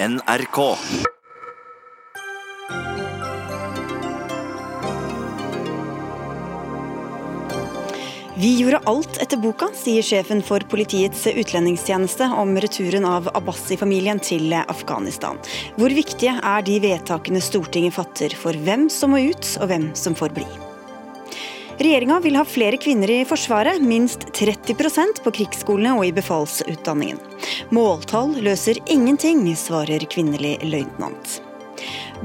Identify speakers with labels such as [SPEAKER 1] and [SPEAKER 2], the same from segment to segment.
[SPEAKER 1] NRK.
[SPEAKER 2] Vi gjorde alt etter boka, sier sjefen for Politiets utlendingstjeneste om returen av Abbasi-familien til Afghanistan. Hvor viktige er de vedtakene Stortinget fatter for hvem som må ut, og hvem som får bli? Regjeringa vil ha flere kvinner i Forsvaret, minst 30% på krigsskolene og i befalsutdanningen. Måltall løser ingenting, svarer kvinnelig løytnant.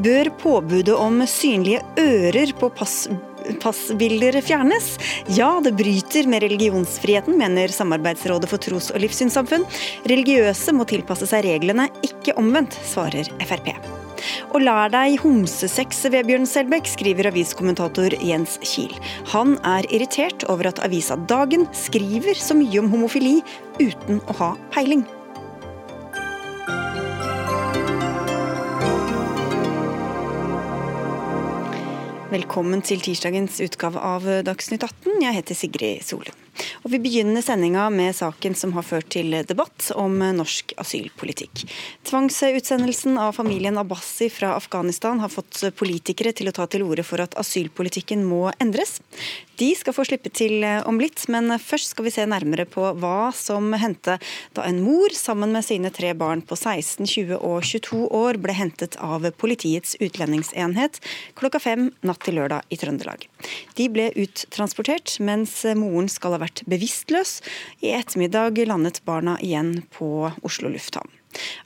[SPEAKER 2] Bør påbudet om synlige ører på pass passbilder fjernes? Ja, det bryter med religionsfriheten, mener Samarbeidsrådet for tros- og livssynssamfunn. Religiøse må tilpasse seg reglene, ikke omvendt, svarer Frp. Og lær deg homsesex, Vebjørn Selbekk, skriver aviskommentator Jens Kiel. Han er irritert over at avisa Dagen skriver så mye om homofili uten å ha peiling. Velkommen til tirsdagens utgave av Dagsnytt 18. Jeg heter Sigrid Solund. Og Vi begynner sendinga med saken som har ført til debatt om norsk asylpolitikk. Tvangsutsendelsen av familien Abbasi fra Afghanistan har fått politikere til å ta til orde for at asylpolitikken må endres. De skal få slippe til om litt, men først skal vi se nærmere på hva som hendte da en mor sammen med sine tre barn på 16, 20 og 22 år ble hentet av Politiets utlendingsenhet klokka fem natt til lørdag i Trøndelag. De ble uttransportert, mens moren skal ha vært bevisstløs. I ettermiddag landet barna igjen på Oslo lufthavn.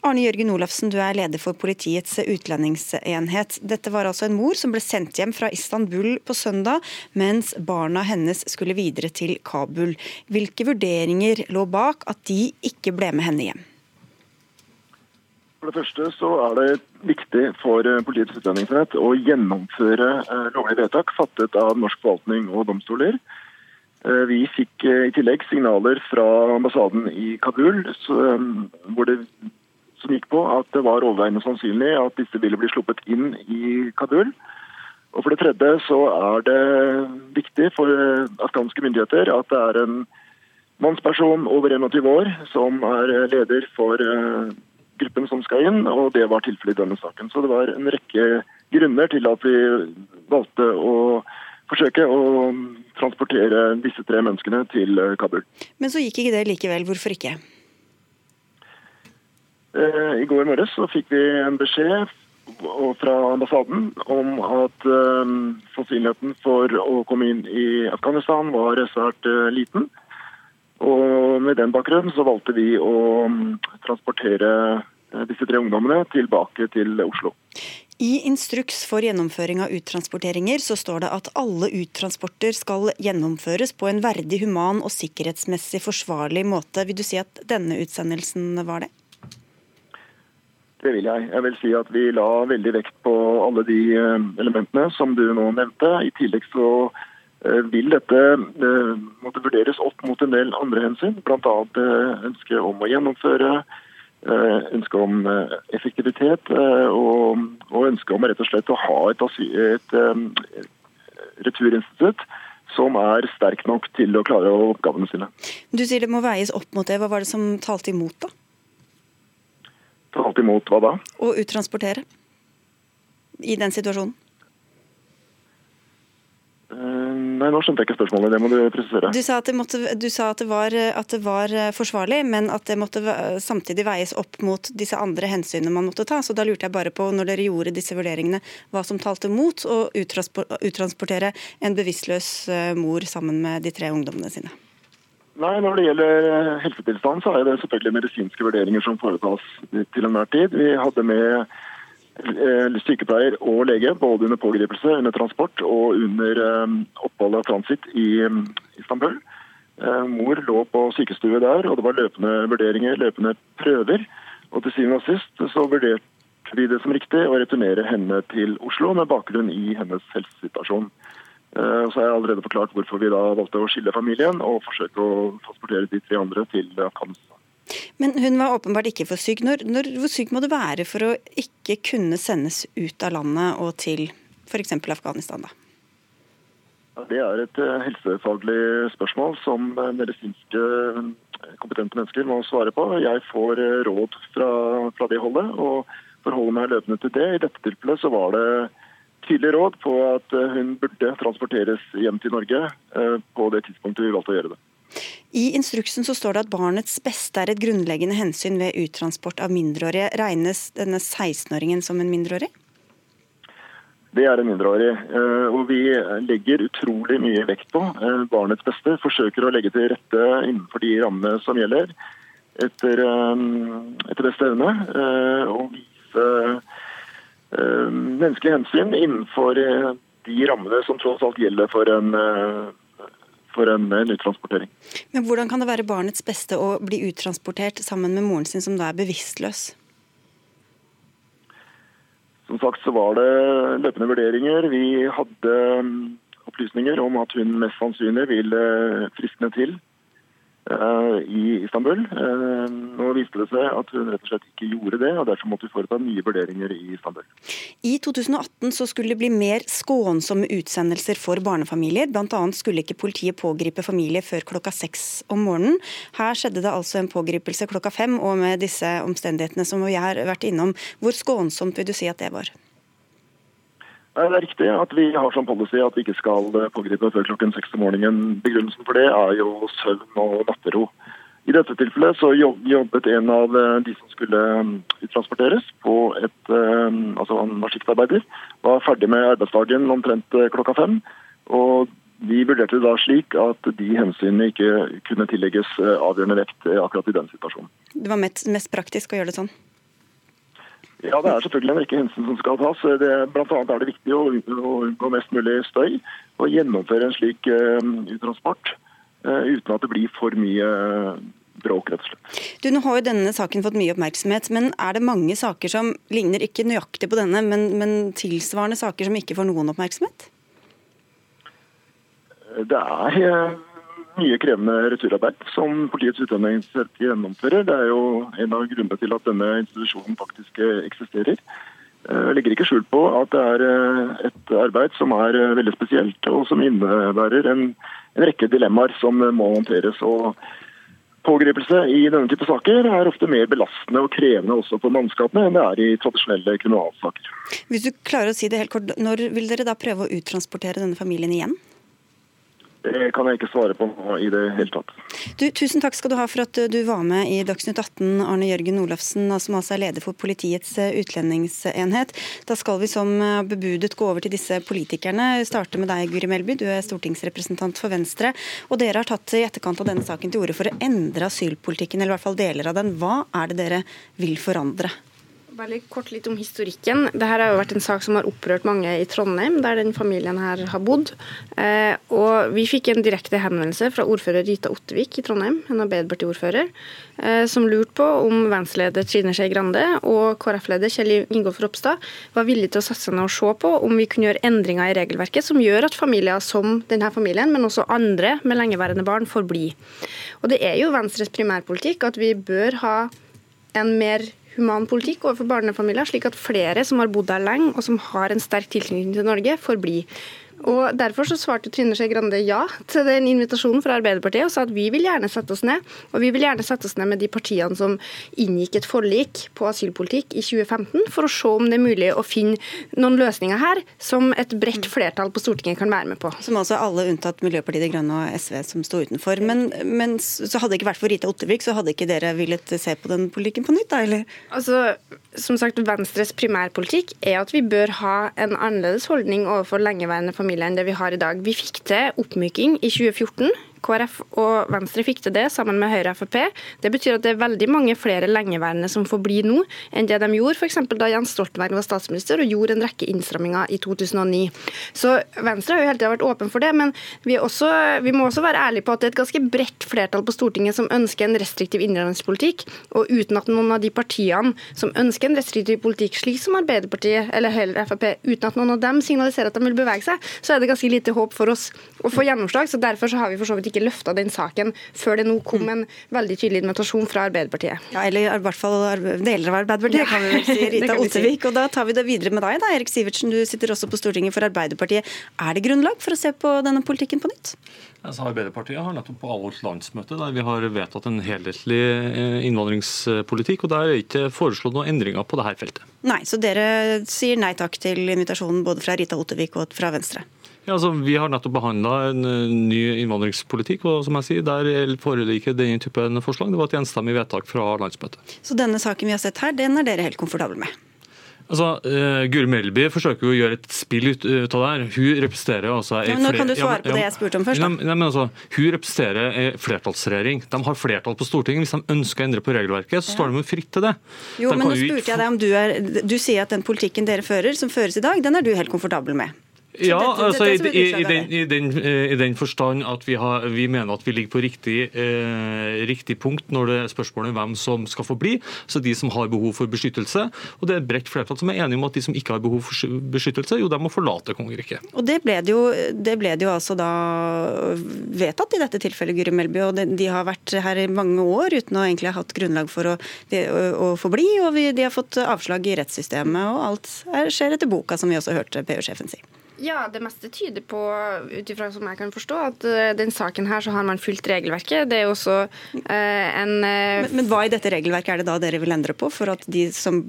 [SPEAKER 2] Arne Jørgen Olafsen, du er leder for Politiets utlendingsenhet. Dette var altså en mor som ble sendt hjem fra Istanbul på søndag, mens barna hennes skulle videre til Kabul. Hvilke vurderinger lå bak at de ikke ble med henne hjem?
[SPEAKER 3] For det første så er det viktig for Politiets utlendingsenhet å gjennomføre eh, lovlige vedtak fattet av norsk forvaltning og domstoler. Eh, vi fikk eh, i tillegg signaler fra ambassaden i Kabul hvor det, som gikk på at det var overveiende sannsynlig at disse ville bli sluppet inn i Kabul. Og For det tredje så er det viktig for afghanske myndigheter at det er en mannsperson over 21 år som er leder for gruppen som skal inn, og det var tilfellet i denne saken. Så det var en rekke grunner til at vi valgte å forsøke å transportere disse tre menneskene til eh, Kabul.
[SPEAKER 2] Men så gikk ikke det likevel. Hvorfor ikke?
[SPEAKER 3] Eh, I går morges så fikk vi en beskjed fra ambassaden om at um, sannsynligheten for å komme inn i Afghanistan var svært liten. Og Med den bakgrunnen så valgte vi å um, transportere disse tre ungdommene tilbake til Oslo.
[SPEAKER 2] I instruks for gjennomføring av uttransporteringer så står det at alle uttransporter skal gjennomføres på en verdig, human og sikkerhetsmessig forsvarlig måte. Vil du si at denne utsendelsen var det?
[SPEAKER 3] Det vil jeg. Jeg vil si at vi la veldig vekt på alle de eh, elementene som du nå nevnte. I tillegg så eh, vil dette eh, måtte vurderes opp mot en del andre hensyn, bl.a. ønsket om å gjennomføre ønske om eh, effektivitet eh, og, og ønske om rett og slett å ha et, et, et returinstitutt som er sterk nok til å klare oppgavene sine.
[SPEAKER 2] Du sier det må veies opp mot det. Hva var det som talte imot, da?
[SPEAKER 3] Talte imot hva da?
[SPEAKER 2] Å uttransportere i den situasjonen.
[SPEAKER 3] Nei, nå skjønte jeg ikke spørsmålet. Det må du presisere.
[SPEAKER 2] Du sa at det, måtte, sa at det, var, at det var, eh, forsvarlig, men at det måtte samtidig veies opp mot disse andre hensynene man måtte ta. Så da lurte jeg bare på, når dere gjorde disse vurderingene, hva som talte mot å uttransportere en bevisstløs eh, mor sammen med de tre ungdommene sine?
[SPEAKER 3] Nei, Når det gjelder eh, helsetilstand, så er det selvfølgelig medisinske vurderinger som foretas til enhver tid. Vi hadde med sykepleier og lege, både under pågripelse, under transport og under oppholdet opphold av transitt i eh, Istanbul. Mor lå på sykestue der, og det var løpende vurderinger, løpende prøver. Og til syvende og sist så vurderte vi det som riktig å returnere henne til Oslo med bakgrunn i hennes helsesituasjon. Så har jeg allerede forklart hvorfor vi da valgte å skille familien og forsøke å transportere de tre andre til Afghanistan.
[SPEAKER 2] Men hun var åpenbart ikke for syk. Når, når, hvor syk må du være for å ikke kunne sendes ut av landet og til f.eks. Afghanistan? da?
[SPEAKER 3] Det er et uh, helsefaglig spørsmål som medisinske kompetente mennesker må svare på. Jeg får råd fra, fra det holdet og forholder meg løpende til det. I dette tilfellet så var det tydelig råd på at hun burde transporteres hjem til Norge på det tidspunktet vi valgte å gjøre det.
[SPEAKER 2] I instruksen så står det at barnets beste er et grunnleggende hensyn ved uttransport av mindreårige. Regnes denne 16-åringen som en mindreårig?
[SPEAKER 3] Det er en mindreårig. Eh, og vi legger utrolig mye vekt på eh, barnets beste. Forsøker å legge til rette innenfor de rammene som gjelder, etter, eh, etter beste evne. Og vise menneskelig hensyn innenfor de rammene som tross alt gjelder for en for en, uttransportering.
[SPEAKER 2] Men Hvordan kan det være barnets beste å bli uttransportert sammen med moren sin, som da er bevisstløs?
[SPEAKER 3] Som sagt så var det løpende vurderinger. Vi hadde um, opplysninger om at hun mest sannsynlig ville friskne til Eh, i Istanbul. Eh, nå viste det seg at hun rett og slett ikke gjorde det, og derfor måtte vi foreta nye vurderinger i Istanbul.
[SPEAKER 2] I 2018 så skulle det bli mer skånsomme utsendelser for barnefamilier. Bl.a. skulle ikke politiet pågripe familier før klokka seks om morgenen. Her skjedde det altså en pågripelse klokka fem, og med disse omstendighetene som vi har vært innom. Hvor skånsomt vil du si at det var?
[SPEAKER 3] Det er riktig at vi har som policy at vi ikke skal eh, pågripe før klokken seks om morgenen. Begrunnelsen for det er jo søvn og nattero. I dette tilfellet så jobbet en av eh, de som skulle eh, transporteres på et altså han var skiktarbeider, var ferdig med arbeidsdagen omtrent klokka fem. Og vi vurderte det da slik at de hensynene ikke kunne tillegges avgjørende vekt akkurat i den situasjonen.
[SPEAKER 2] Det var mest praktisk å gjøre det sånn?
[SPEAKER 3] Ja, Det er selvfølgelig en rekke hensyn som skal tas. Det, blant annet er det viktig å unngå mest mulig støy og gjennomføre en slik uh, uttransport uh, uten at det blir for mye uh, bråk. rett og slett.
[SPEAKER 2] Du, Nå har jo denne saken fått mye oppmerksomhet, men er det mange saker som ligner ikke nøyaktig på denne, men, men tilsvarende saker som ikke får noen oppmerksomhet?
[SPEAKER 3] Det er mye krevende returarbeid som Politiets utlendingsenhet gjennomfører. Det er jo en av grunnene til at denne institusjonen faktisk eh, eksisterer. Eh, jeg legger ikke skjul på at det er eh, et arbeid som er veldig spesielt, og som innebærer en, en rekke dilemmaer som må håndteres. og Pågripelse i denne type saker er ofte mer belastende og krevende også for mannskapene enn det er i tradisjonelle kriminalsaker.
[SPEAKER 2] Hvis du klarer å si det helt kort, Når vil dere da prøve å uttransportere denne familien igjen?
[SPEAKER 3] Det kan jeg ikke svare på nå i det hele tatt.
[SPEAKER 2] Du, tusen takk skal du ha for at du var med i Dagsnytt 18, Arne Jørgen Olafsen, som altså er leder for Politiets eh, utlendingsenhet. Da skal vi som eh, bebudet gå over til disse politikerne. Starte med deg, Guri Melby. Du er stortingsrepresentant for Venstre. Og dere har tatt i etterkant av denne saken til orde for å endre asylpolitikken, eller i hvert fall deler av den. Hva er det dere vil forandre?
[SPEAKER 1] Veldig kort litt om historikken. Dette har jo vært en sak som har opprørt mange i Trondheim, der den familien her har bodd. Eh, og Vi fikk en direkte henvendelse fra ordfører Rita Ottevik i Trondheim, en Arbeiderparti-ordfører, eh, som lurte på om Venstre-leder Trine Skei Grande og KrF-leder Kjell Ingolf Ropstad var villige til å sette seg ned og se på om vi kunne gjøre endringer i regelverket som gjør at familier som denne familien, men også andre med lengeværende barn, får bli. Og Det er jo Venstres primærpolitikk at vi bør ha en mer human politikk overfor barnefamilier, slik at flere som har bodd her lenge og som har en sterk tilknytning til Norge, får bli. Og Derfor så svarte Trine Skei Grande ja til den invitasjonen fra Arbeiderpartiet og sa at vi vil gjerne sette oss ned. Og vi vil gjerne sette oss ned med de partiene som inngikk et forlik på asylpolitikk i 2015, for å se om det er mulig å finne noen løsninger her som et bredt flertall på Stortinget kan være med på.
[SPEAKER 2] Som altså alle unntatt Miljøpartiet De Grønne og SV som sto utenfor. Men, men så hadde det ikke vært for Rita Ottervik, så hadde ikke dere villet se på den politikken på nytt, da? eller?
[SPEAKER 1] Altså, som sagt, Venstres primærpolitikk er at vi bør ha en annerledes holdning overfor lengeværende familier enn det vi har i dag. Vi fikk til oppmyking i 2014 KrF og Venstre fikk til det sammen med Høyre og Frp. Det betyr at det er veldig mange flere lengeværende som får bli nå, enn det de gjorde f.eks. da Jens Stoltenberg var statsminister og gjorde en rekke innstramminger i 2009. Så Venstre har jo hele tida vært åpen for det, men vi, også, vi, må også være ærlige på at det er et ganske bredt flertall på Stortinget som ønsker en restriktiv innvandringspolitikk, og uten at noen av de partiene som ønsker en restriktiv politikk, slik som Arbeiderpartiet eller Høyre og Frp, uten at noen av dem signaliserer at de vil bevege seg, så er det ganske lite håp for oss å få gjennomslag. så Derfor så har vi for så vidt ikke løfta den saken før det nå kom en veldig tydelig invitasjon fra Arbeiderpartiet.
[SPEAKER 2] Ja, Eller i hvert fall deler av Arbeiderpartiet, kan vi vel si. Rita Ottervik. Og da tar vi det videre med deg, da. Erik Sivertsen, du sitter også på Stortinget for Arbeiderpartiet. Er det grunnlag for å se på denne politikken på nytt?
[SPEAKER 4] Altså, Arbeiderpartiet har nettopp på avholdt landsmøte der vi har vedtatt en helhetlig eh, innvandringspolitikk, og der er ikke foreslått noen endringer på dette feltet.
[SPEAKER 2] Nei, Så dere sier nei takk til invitasjonen både fra Rita Ottervik og fra Venstre?
[SPEAKER 4] Ja, altså, Vi har nettopp behandla en eh, ny innvandringspolitikk, og som jeg sier, der foreligger denne typen forslag. Det var et enstemmig vedtak fra landsmøtet.
[SPEAKER 2] Så denne saken vi har sett her, den er dere helt komfortable med?
[SPEAKER 4] Altså, uh, Guri Melby forsøker jo å gjøre et spill ut, ut av det her. Hun representerer altså
[SPEAKER 2] ja, Nå kan du svare på det jeg spurte om først.
[SPEAKER 4] da. Nei, men altså, hun representerer en flertallsregjering. De har flertall på Stortinget. Hvis de ønsker å endre på regelverket, så står de jo fritt til det.
[SPEAKER 2] Jo, de men nå spurte jeg deg om du er Du sier at den politikken dere fører, som føres i dag, den er du helt komfortabel med?
[SPEAKER 4] Ja, altså i, i, i, den, i, den, i, den, forstand at vi, har, vi, mener at vi ligger på riktig, eh, riktig punkt når det er spørsmålet hvem som skal få bli. Så de som har behov for beskyttelse. Og det er et bredt flertall som er enige om at de som ikke har behov for beskyttelse, jo, de må forlate kongeriket.
[SPEAKER 2] Og det ble det, jo, det ble det jo altså da vedtatt i dette tilfellet, Guri Melby. Og de har vært her i mange år uten å egentlig ha hatt grunnlag for å, å, å få bli. Og vi, de har fått avslag i rettssystemet, og alt skjer etter boka, som vi også hørte PU-sjefen si.
[SPEAKER 1] Ja, det meste tyder på, ut ifra som jeg kan forstå, at uh, den saken her så har man fulgt regelverket. Det er jo også uh, en uh,
[SPEAKER 2] men, men, hva i dette regelverket er det da dere vil endre på, for at de som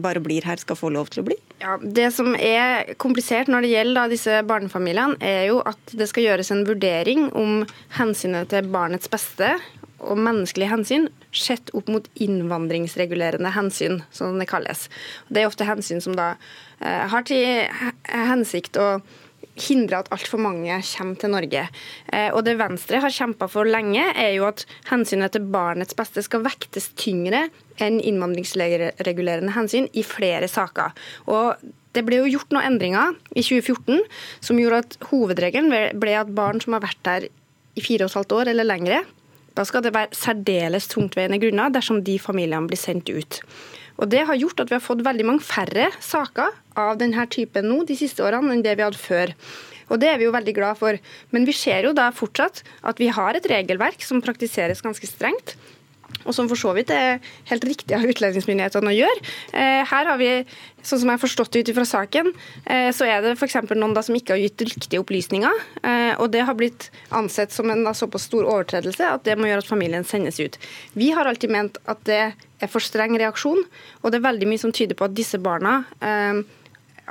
[SPEAKER 2] bare blir her, skal få lov til å bli?
[SPEAKER 1] Ja, Det som er komplisert når det gjelder da, disse barnefamiliene, er jo at det skal gjøres en vurdering om hensynet til barnets beste og menneskelige hensyn sett opp mot innvandringsregulerende hensyn, som det kalles. Det er ofte hensyn som da Eh, har til hensikt å hindre at altfor mange kommer til Norge. Eh, og Det Venstre har kjempa for lenge, er jo at hensynet til barnets beste skal vektes tyngre enn innvandringsregulerende hensyn i flere saker. Og det ble jo gjort noen endringer i 2014 som gjorde at hovedregelen ble at barn som har vært der i fire og et halvt år eller lengre, da skal det være særdeles tungtveiende grunner dersom de familiene blir sendt ut. Og Det har gjort at vi har fått veldig mange færre saker av denne typen nå de siste årene enn det vi hadde før. Og Det er vi jo veldig glad for. Men vi ser jo da fortsatt at vi har et regelverk som praktiseres ganske strengt og som for så vidt er helt riktig av utlendingsmyndighetene å gjøre. Eh, her har vi, sånn som jeg har forstått det ut fra saken, eh, så er det f.eks. noen da som ikke har gitt riktige opplysninger. Eh, og det har blitt ansett som en da såpass stor overtredelse at det må gjøre at familien sendes ut. Vi har alltid ment at det er for streng reaksjon, og det er veldig mye som tyder på at disse barna eh,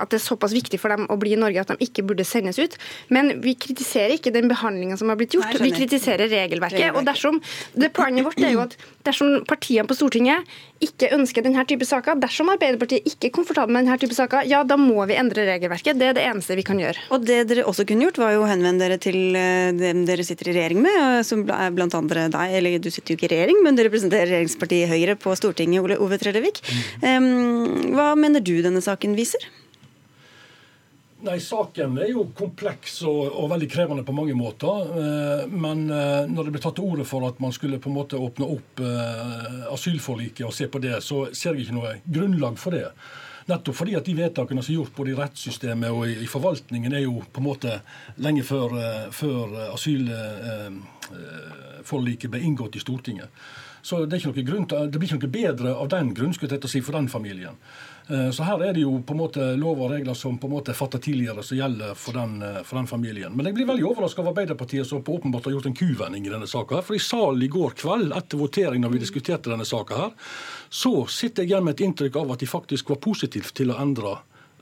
[SPEAKER 1] at det er såpass viktig for dem å bli i Norge at de ikke burde sendes ut. Men vi kritiserer ikke den behandlinga som har blitt gjort, Nei, vi kritiserer regelverket. regelverket. Og dersom, det Poenget vårt er jo at dersom partiene på Stortinget ikke ønsker denne type saker, dersom Arbeiderpartiet ikke er komfortabel med denne type saker, ja, da må vi endre regelverket. Det er det eneste vi kan gjøre.
[SPEAKER 2] Og det dere også kunne gjort, var jo å henvende dere til eh, dem dere sitter i regjering med, som er blant andre deg, eller du sitter jo ikke i regjering, men du representerer regjeringspartiet Høyre på Stortinget, Ole Ove Trellevik. Um, hva mener du denne saken viser?
[SPEAKER 5] Nei, Saken er jo kompleks og, og, veldig krevende på mange måter. Eh, men eh, når det ble tatt til orde for at man skulle på en måte åpne opp eh, asylforliket og se på det, så ser jeg ikke noe grunnlag for det. Nettopp fordi at de vedtakene som er gjort både i rettssystemet og i, forvaltningen, er jo på en måte lenge før, før asylforliket ble inngått i Stortinget. Så det, til, det, blir ikke noe bedre av den grunn skulle jeg si, for den familien. Eh, så her er det jo på en måte lover og regler som på en måte er fatta tidligere, som gjelder for den, eh, for den, familien. Men jeg blir veldig overraska av Arbeiderpartiet, som på åpenbart har gjort en kuvending i denne saka. For i salen i går kveld, etter voteringen da vi diskuterte denne saka her, så sitter jeg igjen med et inntrykk av at de faktisk var positive til å endre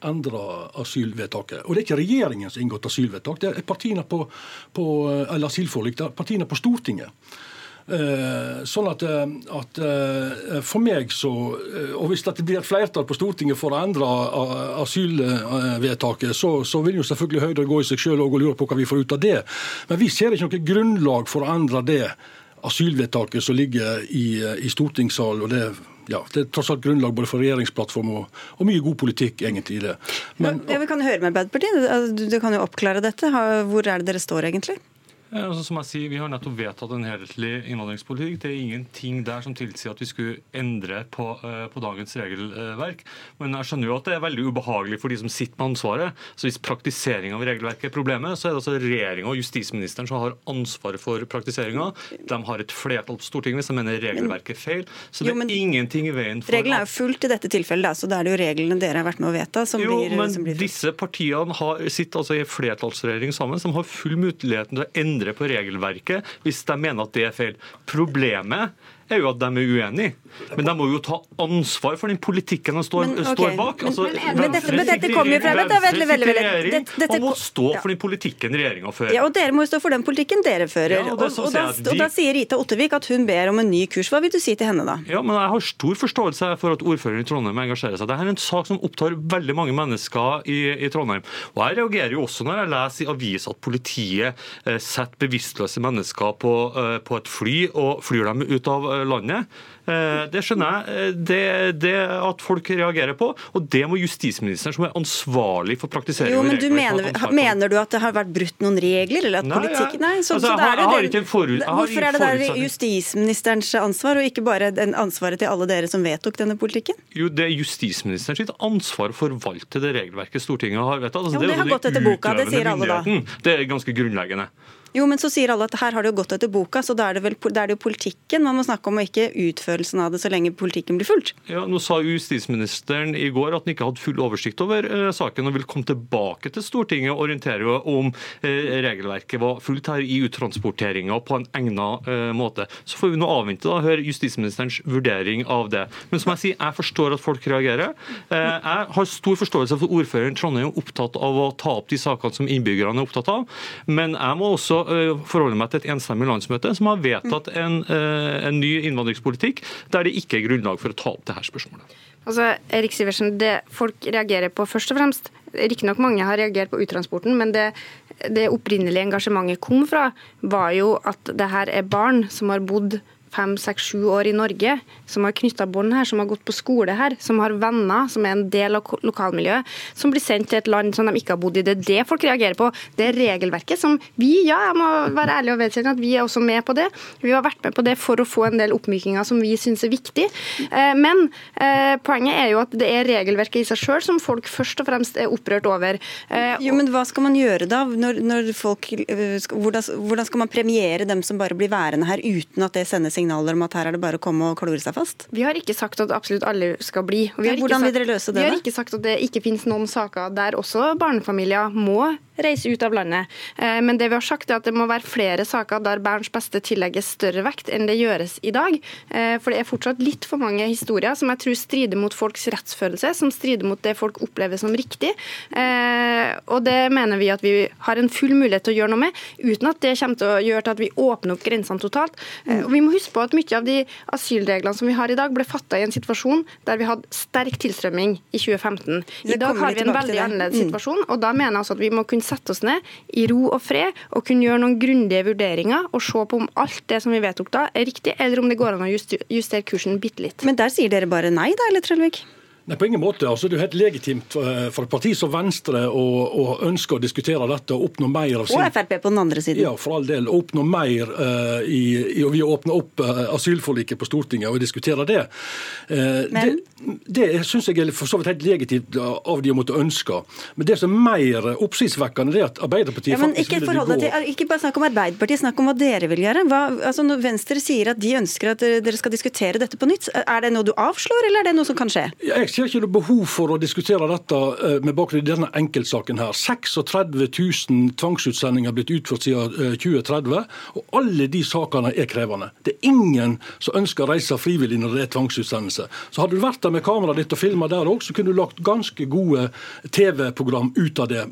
[SPEAKER 5] endre asylvedtaket. Og Det er ikke regjeringen som har inngått asylvedtak, det er partiene på, på, eller asylforlik, det er partiene på Stortinget. Eh, sånn at, eh, at, eh, For meg så Og hvis det blir et flertall på Stortinget for å endre asylvedtaket, så, så vil jo selvfølgelig Høyre gå i seg sjøl og lure på hva vi får ut av det. Men vi ser ikke noe grunnlag for å endre det asylvedtaket som ligger i, i stortingssalen. og det ja, det er tross alt grunnlag både for regjeringsplattform og, og mye god politikk egentlig i det.
[SPEAKER 2] Men, ja, Vi kan høre med Arbeiderpartiet. Du, du, kan jo oppklare dette. Hvor er det dere står egentlig?
[SPEAKER 4] Altså, som jeg sier, Vi har nettopp vedtatt en helhetlig innvandringspolitikk. Det er ingenting der som tilsier at vi skulle endre på, uh, på, dagens regelverk. Men jeg skjønner jo at det er veldig ubehagelig for de som sitter med ansvaret. Så Hvis praktisering av regelverket er problemet, så er det altså regjeringa og justisministeren som har ansvaret for praktiseringa. De har et flertall på Stortinget hvis de mener regelverket er feil. Så det er jo, ingenting i veien
[SPEAKER 2] for Reglene er jo fullt i dette tilfellet, da, så da er det jo reglene dere har vært med å vedta som
[SPEAKER 4] jo,
[SPEAKER 2] blir,
[SPEAKER 4] men
[SPEAKER 2] som blir
[SPEAKER 4] disse partiene har, sitter altså i en flertallsregjering sammen som har full mulighet til å endre endre på regelverket hvis de mener at det er feil. Problemet er jo at de er uenige. Men de må jo ta ansvar for den politikken de står, men, okay. står bak. Altså,
[SPEAKER 2] men, men, men, dette, men dette kommer jo fra
[SPEAKER 4] Venstre veldig, veldig. regjering og må stå for den politikken regjeringa fører.
[SPEAKER 2] Ja, og dere må jo stå for den politikken dere fører. Ja, og, og, og, da, de... og, da, sier Rita Ottervik at hun ber om en ny kurs. Hva vil du si til henne da?
[SPEAKER 4] Ja, men Jeg har stor forståelse for at ordføreren i Trondheim engasjerer seg. Dette er en sak som opptar veldig mange mennesker i, i Trondheim. Og Jeg reagerer jo også når jeg leser i aviser at politiet eh, setter bevisstløse mennesker på, eh, på et fly og flyr dem ut av landet. Eh, det skjønner jeg. Eh, det, det at folk reagerer på. Og det må justisministeren, som er ansvarlig for praktisering
[SPEAKER 2] jo, men du mener, mener, du at det har vært brutt noen regler? Eller at nei, politikk... Nei, så, altså, så
[SPEAKER 4] jeg, har, ikke forut,
[SPEAKER 2] Hvorfor er det der justisministerens ansvar, og ikke bare ansvaret til alle dere som vedtok denne politikken?
[SPEAKER 4] Jo, det er justisministeren sitt ansvar å forvalte det regelverket Stortinget har vedtatt.
[SPEAKER 2] Altså, jo, det, det har gått etter boka, det sier alle da.
[SPEAKER 4] Det er ganske grunnleggende.
[SPEAKER 2] Jo, men så sier alle at her har det jo gått etter boka, så da er det, vel, da er det jo politikken man må snakke om, og ikke utførelsen av det så lenge politikken blir fulgt.
[SPEAKER 4] Ja, Nå sa justisministeren i går at han ikke hadde full oversikt over uh, saken og vil komme tilbake til Stortinget og orientere om uh, regelverket var fullt her i uttransporteringa på en egnet uh, måte. Så får vi nå avvente da, høre justisministerens vurdering av det. Men som jeg sier, jeg forstår at folk reagerer. jeg har stor forståelse for ordføreren Trondheim er opptatt av å ta opp de sakene som innbyggerne er opptatt av, men jeg må også Eh, forholde meg til et enstemmig landsmøte som har vedtatt en, eh, en ny innvandringspolitikk der det ikke er grunnlag for å ta opp dette spørsmålet.
[SPEAKER 1] Altså, Erik Sivertsen, Det folk reagerer på først og fremst Riktignok mange har reagert på uttransporten, men det, det opprinnelige engasjementet kom fra, var jo at det her er barn som har bodd fem, seks, sju år i Norge, som har knytta bånd her, som har gått på skole her, som har venner, som er en del av lokalmiljøet, som blir sendt til et land som de ikke har bodd i. Det er det folk reagerer på. Det er regelverket som vi, ja, jeg må være ærlig og vedkjenne at vi er også med på det. Vi har vært med på det for å få en del oppmykinger som vi syns er viktig. Eh, men eh, poenget er jo at det er regelverket i seg sjøl som folk først og fremst er opprørt over.
[SPEAKER 2] Eh, jo, men hva skal man gjøre da? Når, når folk, hvordan, hvordan skal man premiere dem som bare blir værende her uten at det sendes signaler om at her er det bare å komme og klore seg fast?
[SPEAKER 1] Vi har ikke sagt at absolutt alle skal bli.
[SPEAKER 2] Hvordan vil dere løse det?
[SPEAKER 1] Vi har ikke sagt at det ikke finnes noen saker der også barnefamilier må reise ut av landet. Eh, men det vi har sagt er at det må være flere saker der barns beste tillegges større vekt enn det gjøres i dag. Eh, for det er fortsatt litt for mange historier som jeg tror strider mot folks rettsfølelse, som strider mot det folk opplever som riktig. Eh, og det mener vi at vi har en full mulighet til å gjøre noe med, uten at det kommer til å gjøre til at vi åpner opp grensene totalt. Og vi må huske på at mye av de asylreglene som vi har i dag, ble fatta i en situasjon der vi hadde sterk tilstrømming i 2015. I dag har vi en veldig annerledes mm. situasjon, og da mener jeg også at vi må kunne sette oss ned i ro og fred og kunne gjøre noen grundige vurderinger og se på om alt det som vi vedtok da, er riktig, eller om det går an å justere kursen bitte litt.
[SPEAKER 2] Men der sier dere bare nei, da, eller Trellvik?
[SPEAKER 5] Nei, På ingen måte. Altså, det er jo helt legitimt eh, for et parti som Venstre å, å ønske å diskutere dette og oppnå mer av
[SPEAKER 2] sin Og Frp på den andre siden.
[SPEAKER 5] Ja, for all del. Oppnå mer uh, i, i å åpne opp uh, asylforliket på Stortinget og diskutere det. Uh, Men? Det, det syns jeg er for så vidt helt legitimt av de å måtte ønske. Men det som er mer oppsiktsvekkende, er at Arbeiderpartiet ja,
[SPEAKER 2] men faktisk ikke ville gå til, Ikke bare snakk om Arbeiderpartiet, snakk om hva dere vil gjøre. Hva, altså når Venstre sier at de ønsker at dere skal diskutere dette på nytt, er det noe du avslår, eller er det noe som kan skje?
[SPEAKER 5] Ja, Jeg ser ikke noe behov for å diskutere dette eh, med bakgrunn i denne enkeltsaken. her. 36 000 tvangsutsendinger har blitt utført siden 2030, eh, og alle de sakene er krevende. Det er ingen som ønsker å reise frivillig når det er tvangsutsendelse. Så Hadde du vært der med kameraet ditt og filma der òg, så kunne du lagt ganske gode TV-program ut av det.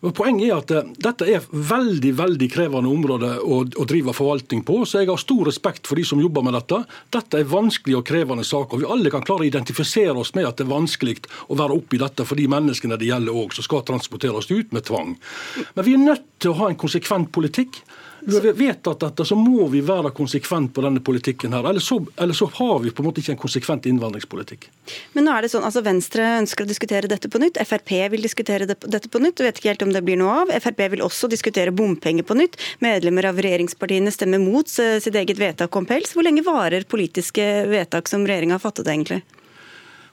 [SPEAKER 5] Men Poenget er at eh, dette er veldig veldig krevende område å, å drive forvaltning på, så jeg har stor respekt for de som jobber med dette. Dette er vanskelig og krevende saker. Vi alle kan klare å identifisere oss med at det er vanskelig å være oppi dette for de menneskene det gjelder òg, som skal transporteres ut med tvang. Men vi er nødt til å ha en konsekvent politikk. vi har vedtatt dette, så må vi være konsekvent på denne politikken her. Eller så, eller så, har vi på en måte ikke en konsekvent innvandringspolitikk.
[SPEAKER 2] Men nå er det sånn, altså Venstre ønsker å diskutere dette på nytt. Frp vil diskutere dette på nytt. Vet ikke helt om det blir noe av. Frp vil også diskutere bompenger på nytt. Medlemmer av regjeringspartiene stemmer mot sitt eget vedtak om pels. Hvor lenge varer politiske vedtak som regjeringa har fattet, egentlig?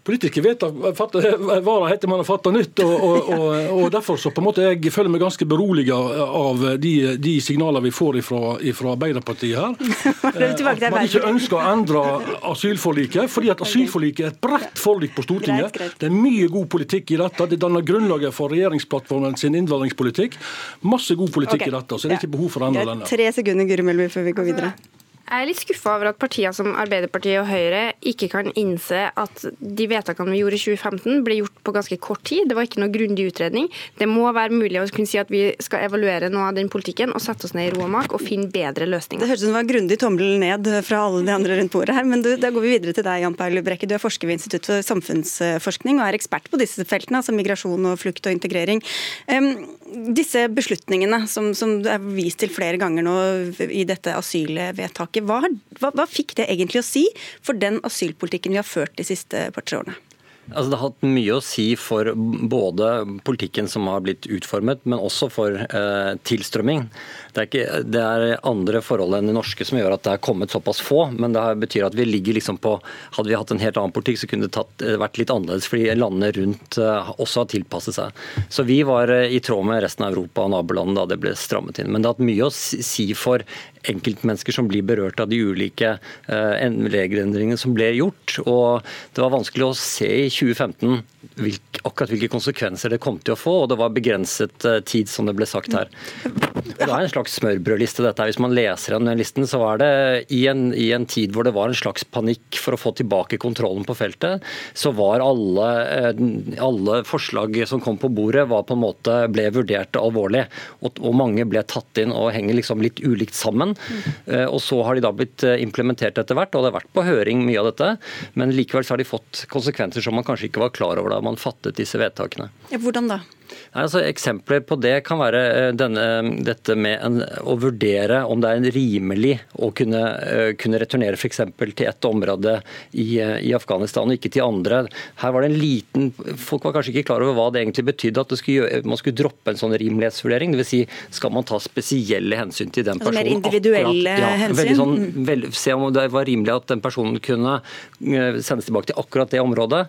[SPEAKER 5] Politiske vedtak varer etter man har fatta nytt. Og, og, og, og, derfor så på en måte jeg føler meg ganske beroliga av de, de signalene vi får fra Arbeiderpartiet her. At man ikke ønsker å endre asylforliket, fordi at asylforliket er et bredt forlik på Stortinget. Det er mye god politikk i dette. Det danner grunnlaget for regjeringsplattformen sin innvandringspolitikk. Masse god politikk okay. i dette, så det er ikke behov for å endre denne.
[SPEAKER 2] Tre sekunder, Guri Melby, før vi går videre.
[SPEAKER 1] Jeg er litt skuffa over at partier som Arbeiderpartiet og Høyre ikke kan innse at de vedtakene vi gjorde i 2015 ble gjort på ganske kort tid. Det var ikke noe grundig utredning. Det må være mulig å kunne si at vi skal evaluere noe av den politikken og sette oss ned i ro og mak og finne bedre løsninger.
[SPEAKER 2] Det høres ut som det var grundig tommel ned fra alle de andre rundt bordet her, men du, da går vi videre til deg, Jan Paul Brekke. Du er forsker ved Institutt for samfunnsforskning og er ekspert på disse feltene, altså migrasjon og flukt og integrering. Um, disse beslutningene som, som er vist til flere ganger nå i dette asylvedtaket, hva, hva, hva fikk det egentlig å si for den asylpolitikken vi har ført de siste par-tre årene?
[SPEAKER 6] Altså, det har hatt mye å si for både politikken som har blitt utformet, men også for eh, tilstrømming. Det er, ikke, det er, andre forhold enn de norske som gjør at det er kommet såpass få. Men det betyr at vi ligger liksom på Hadde vi hatt en helt annen politikk, så kunne det tatt, eh, vært litt annerledes. Fordi landene rundt eh, også har tilpasset seg. Så vi var eh, i tråd med resten av Europa og nabolandene da det ble strammet inn. Men det har hatt mye å si for enkeltmennesker som blir berørt av de ulike uh, regelendringene som ble gjort. Og det var vanskelig å se i 2015 hvilke, akkurat hvilke konsekvenser det kom til å få, og det var begrenset tid, som det ble sagt her. Det er en slags smørbrødliste, dette. Hvis man leser den listen, så var det i en, i en, tid hvor det var en slags panikk for å få tilbake kontrollen på feltet, så var alle, eh, alle forslag som kom på bordet, var på en måte ble vurdert alvorlig. Og, og mange ble tatt inn og henger liksom litt ulikt sammen. Mm. Og så har de da blitt eh, implementert etter hvert, og det har vært på høring mye av dette. Men likevel så har de fått konsekvenser som man kanskje ikke var klar over da man fattet disse vedtakene.
[SPEAKER 2] Ja, hvordan da?
[SPEAKER 6] Altså, eksempler på det kan være eh, denne, dette med en, å vurdere om det er rimelig å kunne, eh, kunne returnere f.eks. til et område i, i, Afghanistan og ikke til andre. Her var det en liten, Folk var kanskje ikke klar over hva det egentlig betydde at skulle, man skulle droppe en sånn rimelighetsvurdering. Dvs. Si, skal man ta spesielle hensyn til den personen?
[SPEAKER 2] Altså mer individuelle
[SPEAKER 6] akkurat,
[SPEAKER 2] ja, hensyn?
[SPEAKER 6] Sånn, vel, se om det var rimelig at den personen kunne eh, sendes tilbake til akkurat det området.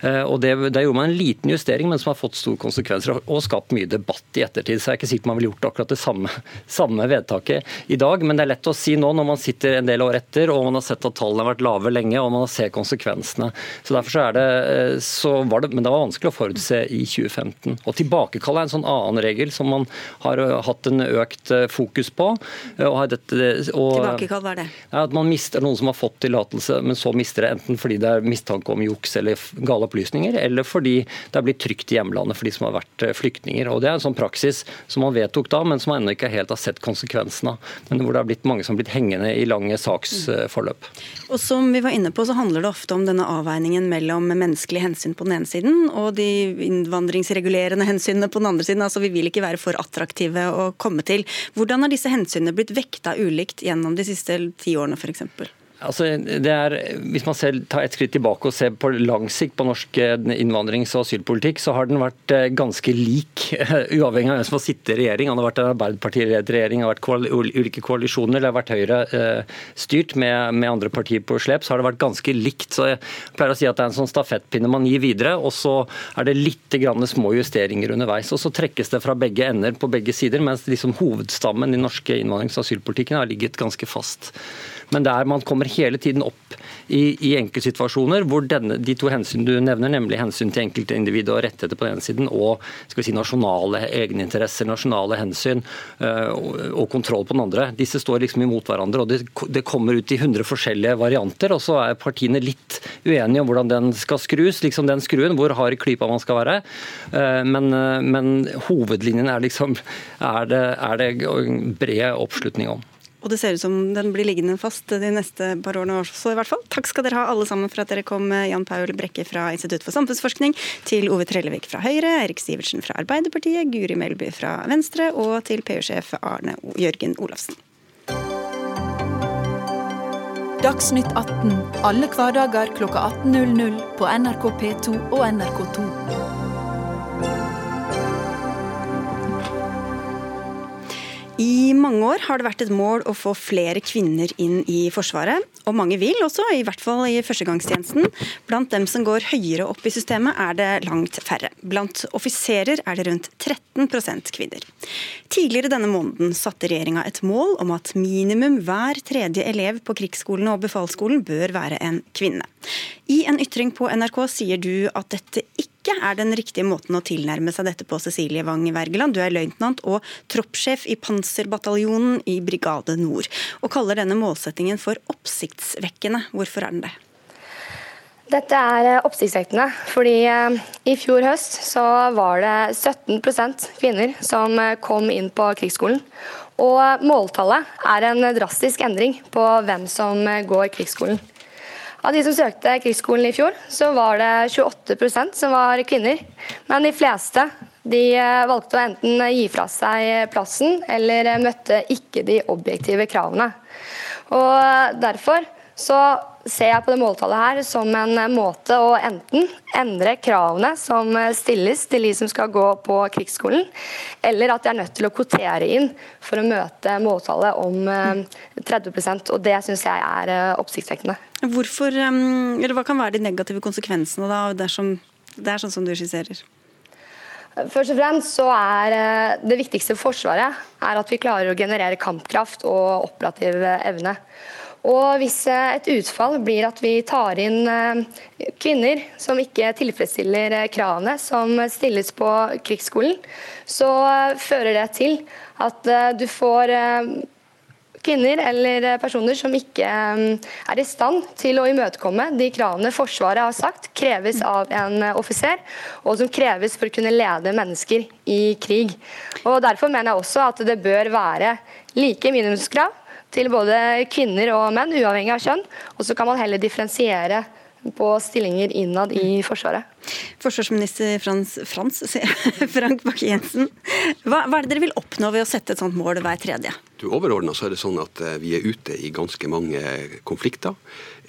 [SPEAKER 6] Og det, Der gjorde man en liten justering, men som har fått store konsekvenser og skapt mye debatt i ettertid. Så jeg er ikke sikker man ville gjort akkurat det samme, samme, vedtaket i dag. Men det er lett å si nå når man sitter en del år etter og man har sett at tallene har vært lave lenge og man har sett konsekvensene. Så derfor så er det, eh, så var det, Men det var vanskelig å forutse i 2015. Å tilbakekalle er en sånn annen regel som man har eh, hatt en økt eh, fokus på.
[SPEAKER 2] Og dette, og, Tilbakekall, hva er det?
[SPEAKER 6] Ja, at man mister noen som har fått tillatelse, men så mister det enten fordi det er mistanke om juks eller gale opplysninger, eller fordi det er blitt trygt i hjemlandet for de som har vært flyktninger. Og Det er en sånn praksis som man vedtok da, men som man ennå ikke helt har sett konsekvensene av. Men hvor det har blitt mange som har blitt hengende i lange saksforløp.
[SPEAKER 2] Og Som vi var inne på, så handler det ofte om denne avveiningen mellom menneskelige hensyn på den ene siden og de innvandringsregulerende hensynene på den andre siden. Altså Vi vil ikke være for attraktive å komme til. Hvordan har disse hensynene blitt vekta ulikt gjennom de siste ti årene f.eks.?
[SPEAKER 6] Altså, er, hvis man selv tar et skritt tilbake og ser på lang sikt på norsk eh, innvandrings- og asylpolitikk, så har den vært eh, ganske lik, uavhengig av hvem som har sittet i regjering. Det har vært en Arbeiderpartiledet regjering, har vært ulike koalisjoner, det har vært Høyre eh, med, med, andre partier på slep, så har det vært ganske likt. Så jeg pleier å si at det er en sånn stafettpinne man gir videre, og så er det litt små justeringer underveis. Og så trekkes det fra begge ender på begge sider, mens liksom hovedstammen i norske innvandrings- og asylpolitikken har ligget ganske fast. Men der man kommer hele tiden opp i, i enkeltsituasjoner hvor denne, de to hensyn du nevner, nemlig hensyn til enkeltindivid og rettigheter på den ene siden, og skal vi si, nasjonale egeninteresser, nasjonale hensyn øh, og kontroll på den andre, disse står liksom imot hverandre. og det, det kommer ut i 100 forskjellige varianter, og så er partiene litt uenige om hvordan den skal skrus, liksom den skruen, hvor hard klypa man skal være. Uh, men, uh, men, hovedlinjen er liksom er det, er det bred oppslutning om.
[SPEAKER 2] Og det ser ut som den blir liggende fast de neste par årene også, i hvert fall. Takk skal dere ha alle sammen for at dere kom, Jan Paul Brekke fra Institutt for samfunnsforskning, til Ove Trellevik fra Høyre, Erik Sivertsen fra Arbeiderpartiet, Guri Melby fra Venstre og til PU-sjef Arne Jørgen Olafsen.
[SPEAKER 7] Dagsnytt 18 alle hverdager kl 18.00 på NRK P2 og NRK2.
[SPEAKER 2] I mange år har det vært et mål å få flere kvinner inn i Forsvaret. Og mange vil også, i hvert fall i førstegangstjenesten. Blant dem som går høyere opp i systemet er det langt færre. Blant offiserer er det rundt 13% kvinner. Tidligere denne måneden satte regjeringa et mål om at minimum hver tredje elev på krigsskolene og befalsskolen bør være en kvinne. I en ytring på NRK sier du at dette ikke ikke er den riktige måten å tilnærme seg dette på, Cecilie Wang Wergeland. Du er løytnant og troppssjef i Panserbataljonen i Brigade Nord, og kaller denne målsettingen for oppsiktsvekkende. Hvorfor er den det?
[SPEAKER 8] Dette er eh, oppsiktsvekkende, fordi eh, i fjor høst så var det 17% kvinner som eh, kom inn på krigsskolen. Og måltallet er en drastisk endring på hvem som går krigsskolen. Av de som søkte krigsskolen i fjor, så var det 28% som var kvinner. Men de fleste de eh, valgte å enten gi fra seg plassen, eller møtte ikke de objektive kravene. Og Derfor så ser jeg på det måltallet her som en måte å enten endre kravene som stilles til de som skal gå på krigsskolen, eller at de er nødt til å kvotere inn for å møte måltallet om 30 eh, og Det syns jeg er eh, oppsiktsvekkende.
[SPEAKER 2] Hvorfor, eller Hva kan være de negative konsekvensene da, dersom det er sånn som du skisserer?
[SPEAKER 8] Først og fremst så er eh, Det viktigste for Forsvaret er at vi klarer å generere kampkraft og operativ evne. Og Hvis eh, et utfall blir at vi tar inn eh, kvinner som ikke tilfredsstiller eh, kravene som stilles på krigsskolen, så fører det til at du får kvinner eller personer som ikke er i stand til å imøtekomme de kravene Forsvaret har sagt kreves av en offiser, og som kreves for å kunne lede mennesker i krig. Og Derfor mener jeg også at det bør være like minimumskrav til både kvinner og menn, uavhengig av kjønn. Og så kan man heller differensiere på stillinger innad i Forsvaret.
[SPEAKER 2] Forsvarsminister Frans, Frans Frank Bakke-Jensen, hva, hva, er det dere vil oppnå ved å sette et sånt mål hver tredje?
[SPEAKER 9] Du, overordnet så er det sånn at eh, Vi er ute i ganske mange konflikter.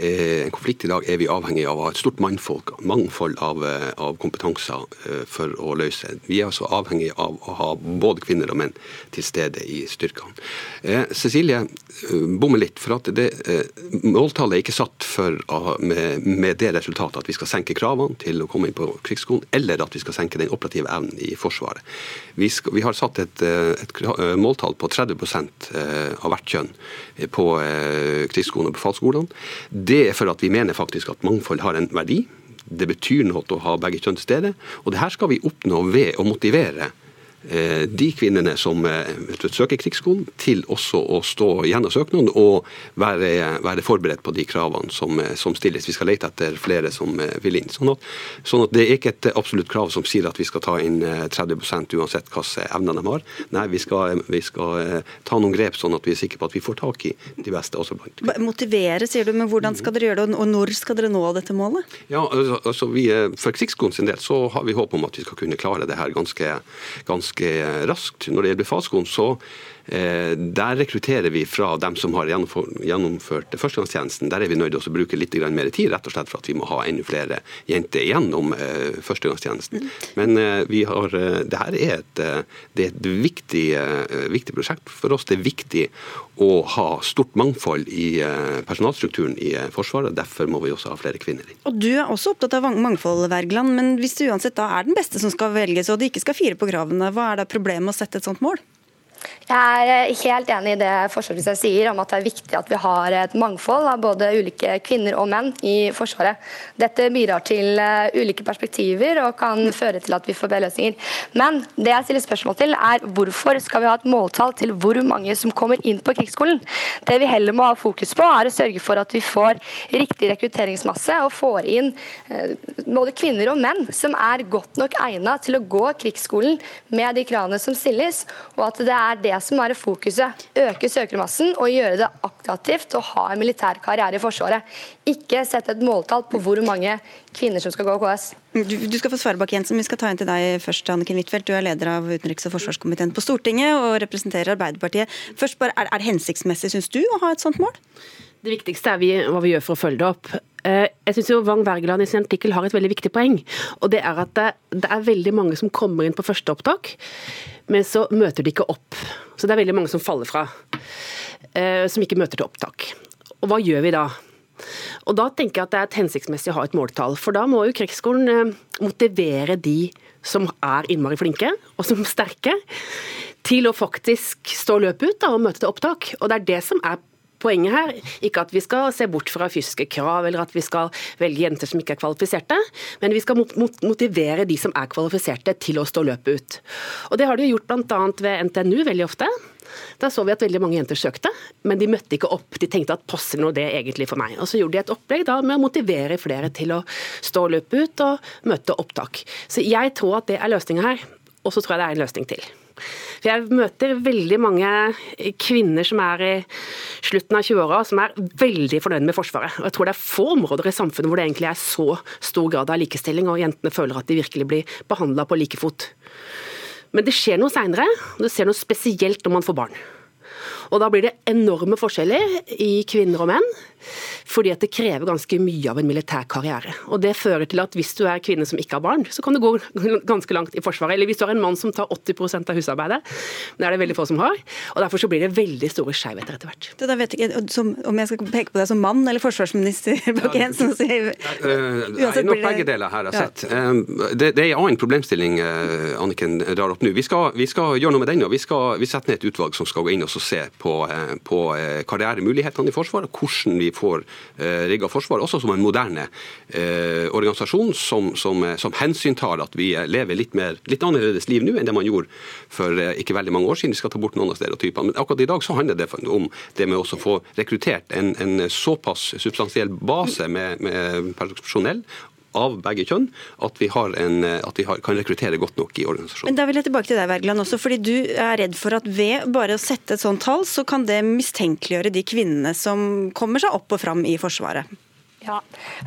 [SPEAKER 9] Eh, en konflikt i dag er vi avhengig av å ha et stort mannfolk, mangfold av, eh, av kompetanser for å løse. Vi er altså avhengig av å ha både kvinner og menn til stede i styrkene. Cecilie bommer litt, for at det, måltallet er ikke satt for, med, med, det resultatet at vi skal senke kravene til å komme inn på krigsskolen, eller at vi skal senke den operative evnen i Forsvaret. Vi, skal, vi har satt et, et måltall på 30 Eh, av hvert kjønn på eh, krigsskolen og befalsskolene. Det er for at vi mener faktisk at mangfold har en verdi. Det betyr noe å ha begge kjønn til stede. Og det her skal vi oppnå ved å motivere de kvinnene som eh, søker krigsskolen, til også å stå gjennom søknaden og være, være, forberedt på de kravene som, eh, som, stilles. Vi skal lete etter flere som vil inn. Sånn at, sånn at, Det er ikke et absolutt krav som sier at vi skal ta inn 30 uansett hvilke evner de har. Nei, vi skal, vi skal, ta noen grep sånn at vi er sikre på at vi får tak i de beste. også blant
[SPEAKER 2] Motivere, sier du, men hvordan skal dere gjøre det, og når skal dere nå dette målet?
[SPEAKER 9] Ja, altså, altså vi, For krigsskolen sin del så har vi håp om at vi skal kunne klare det her ganske, ganske ganske raskt. Når det gjelder befalsskolen, så Eh, der rekrutterer vi fra dem som har gjennomført førstegangstjenesten. Der er vi nødt til å bruke litt mer tid, rett og slett for at vi må ha enda flere jenter gjennom eh, førstegangstjenesten. Men eh, vi har, det her er et, det er et viktig, viktig, prosjekt for oss. Det er viktig å ha stort mangfold i personalstrukturen i Forsvaret. Derfor må vi også ha flere kvinner inn.
[SPEAKER 2] Og Du er også opptatt av mangfold, Wergeland, men hvis du uansett da er den beste som skal velges, og de ikke skal fire på kravene, hva er da problemet med å sette et sånt mål?
[SPEAKER 8] Jeg er eh, helt enig i det forsvarsministeren sier om at det er viktig at vi har et mangfold av både ulike kvinner og menn i Forsvaret. Dette bidrar til eh, ulike perspektiver og kan føre til at vi får bedre løsninger. Men det jeg stiller spørsmål til er hvorfor skal vi ha et måltall til hvor mange som kommer inn på krigsskolen? Det vi heller må ha fokus på er å sørge for at vi får riktig rekrutteringsmasse og får inn eh, både kvinner og menn som er godt nok egnet til å gå krigsskolen med de kravene som stilles, og at det er det som er fokuset. Øke søkermassen og gjøre det attraktivt å ha en militær karriere i Forsvaret. Ikke sette et måltall på hvor mange kvinner som skal gå KS.
[SPEAKER 2] Du, du skal få svare bak, Jensen. Vi skal ta inn til deg først, Anniken Huitfeldt. Du er leder av utenriks- og forsvarskomiteen på Stortinget og representerer Arbeiderpartiet. Først bare, Er, er det hensiktsmessig, syns du, å ha et sånt mål?
[SPEAKER 10] Det viktigste er vi, hva vi gjør for å følge det opp. Eh, jeg synes jo Wang Wergeland i sin artikkel har et veldig viktig poeng. og Det er at det, det er veldig mange som kommer inn på første opptak, men så møter de ikke opp. Så det er veldig mange som faller fra. Eh, som ikke møter til opptak. Og hva gjør vi da? Og Da tenker jeg at det er et hensiktsmessig å ha et måltall. For da må jo krigsskolen eh, motivere de som er innmari flinke og som er sterke, til å faktisk stå løpet ut da, og møte til opptak. Og Det er det som er poenget her. Ikke at vi skal se bort fra fysiske krav, eller at vi skal velge jenter som ikke er kvalifiserte, men vi skal motivere de som er kvalifiserte til å stå løpet ut. Og Det har de gjort bl.a. ved NTNU veldig ofte. Da så vi at veldig mange jenter søkte, men de møtte ikke opp. De tenkte at passer nå det egentlig for meg? Og Så gjorde de et opplegg da med å motivere flere til å stå løpet ut og møte opptak. Så jeg tror at det er løsninga her, og så tror jeg det er en løsning til. For Jeg møter veldig mange kvinner som er i slutten av 20-åra, som er veldig fornøyd med Forsvaret. Og Jeg tror det er få områder i samfunnet hvor det egentlig er så stor grad av likestilling, og jentene føler at de virkelig blir behandla på like fot. Men det skjer noe seinere. Det skjer noe spesielt når man får barn. Og Da blir det enorme forskjeller i kvinner og menn fordi at det krever ganske mye av en militær karriere. Og Det fører til at hvis du er kvinne som ikke har barn, så kan du gå ganske langt i Forsvaret. Eller hvis du har en mann som tar 80% av husarbeidet. Det er det veldig få som har. og Derfor så blir det veldig store skjevheter etter hvert.
[SPEAKER 2] Det da vet jeg ikke som, om jeg skal peke på deg som mann eller forsvarsminister Bakken. Ja,
[SPEAKER 9] uansett blir det begge deler her har ja. sett. Um, det, det, er en annen problemstilling uh, Anniken drar opp nå. Vi skal, vi skal, gjøre noe med den. og Vi, skal, vi setter ned et utvalg som skal gå inn og se på, uh, på karrieremulighetene i Forsvaret. hvordan vi får eh, rigga Forsvaret, også som en moderne eh, organisasjon som, som, eh, som, hensyntar at vi lever litt, mer, litt annerledes liv nå enn det man gjorde for eh, ikke veldig mange år siden. Vi skal ta bort noen av stereotypene. Men akkurat i dag så handler det om det med å få rekruttert en, en såpass substansiell base med, med personell av begge kjønn, at vi, en, at vi har, kan rekruttere godt nok i organisasjonen.
[SPEAKER 2] Men Da vil jeg tilbake til deg, Wergeland, også, fordi Du er redd for at ved bare å sette et sånt tall, så kan det mistenkeliggjøre de kvinnene som kommer seg opp og fram i Forsvaret?
[SPEAKER 8] Ja,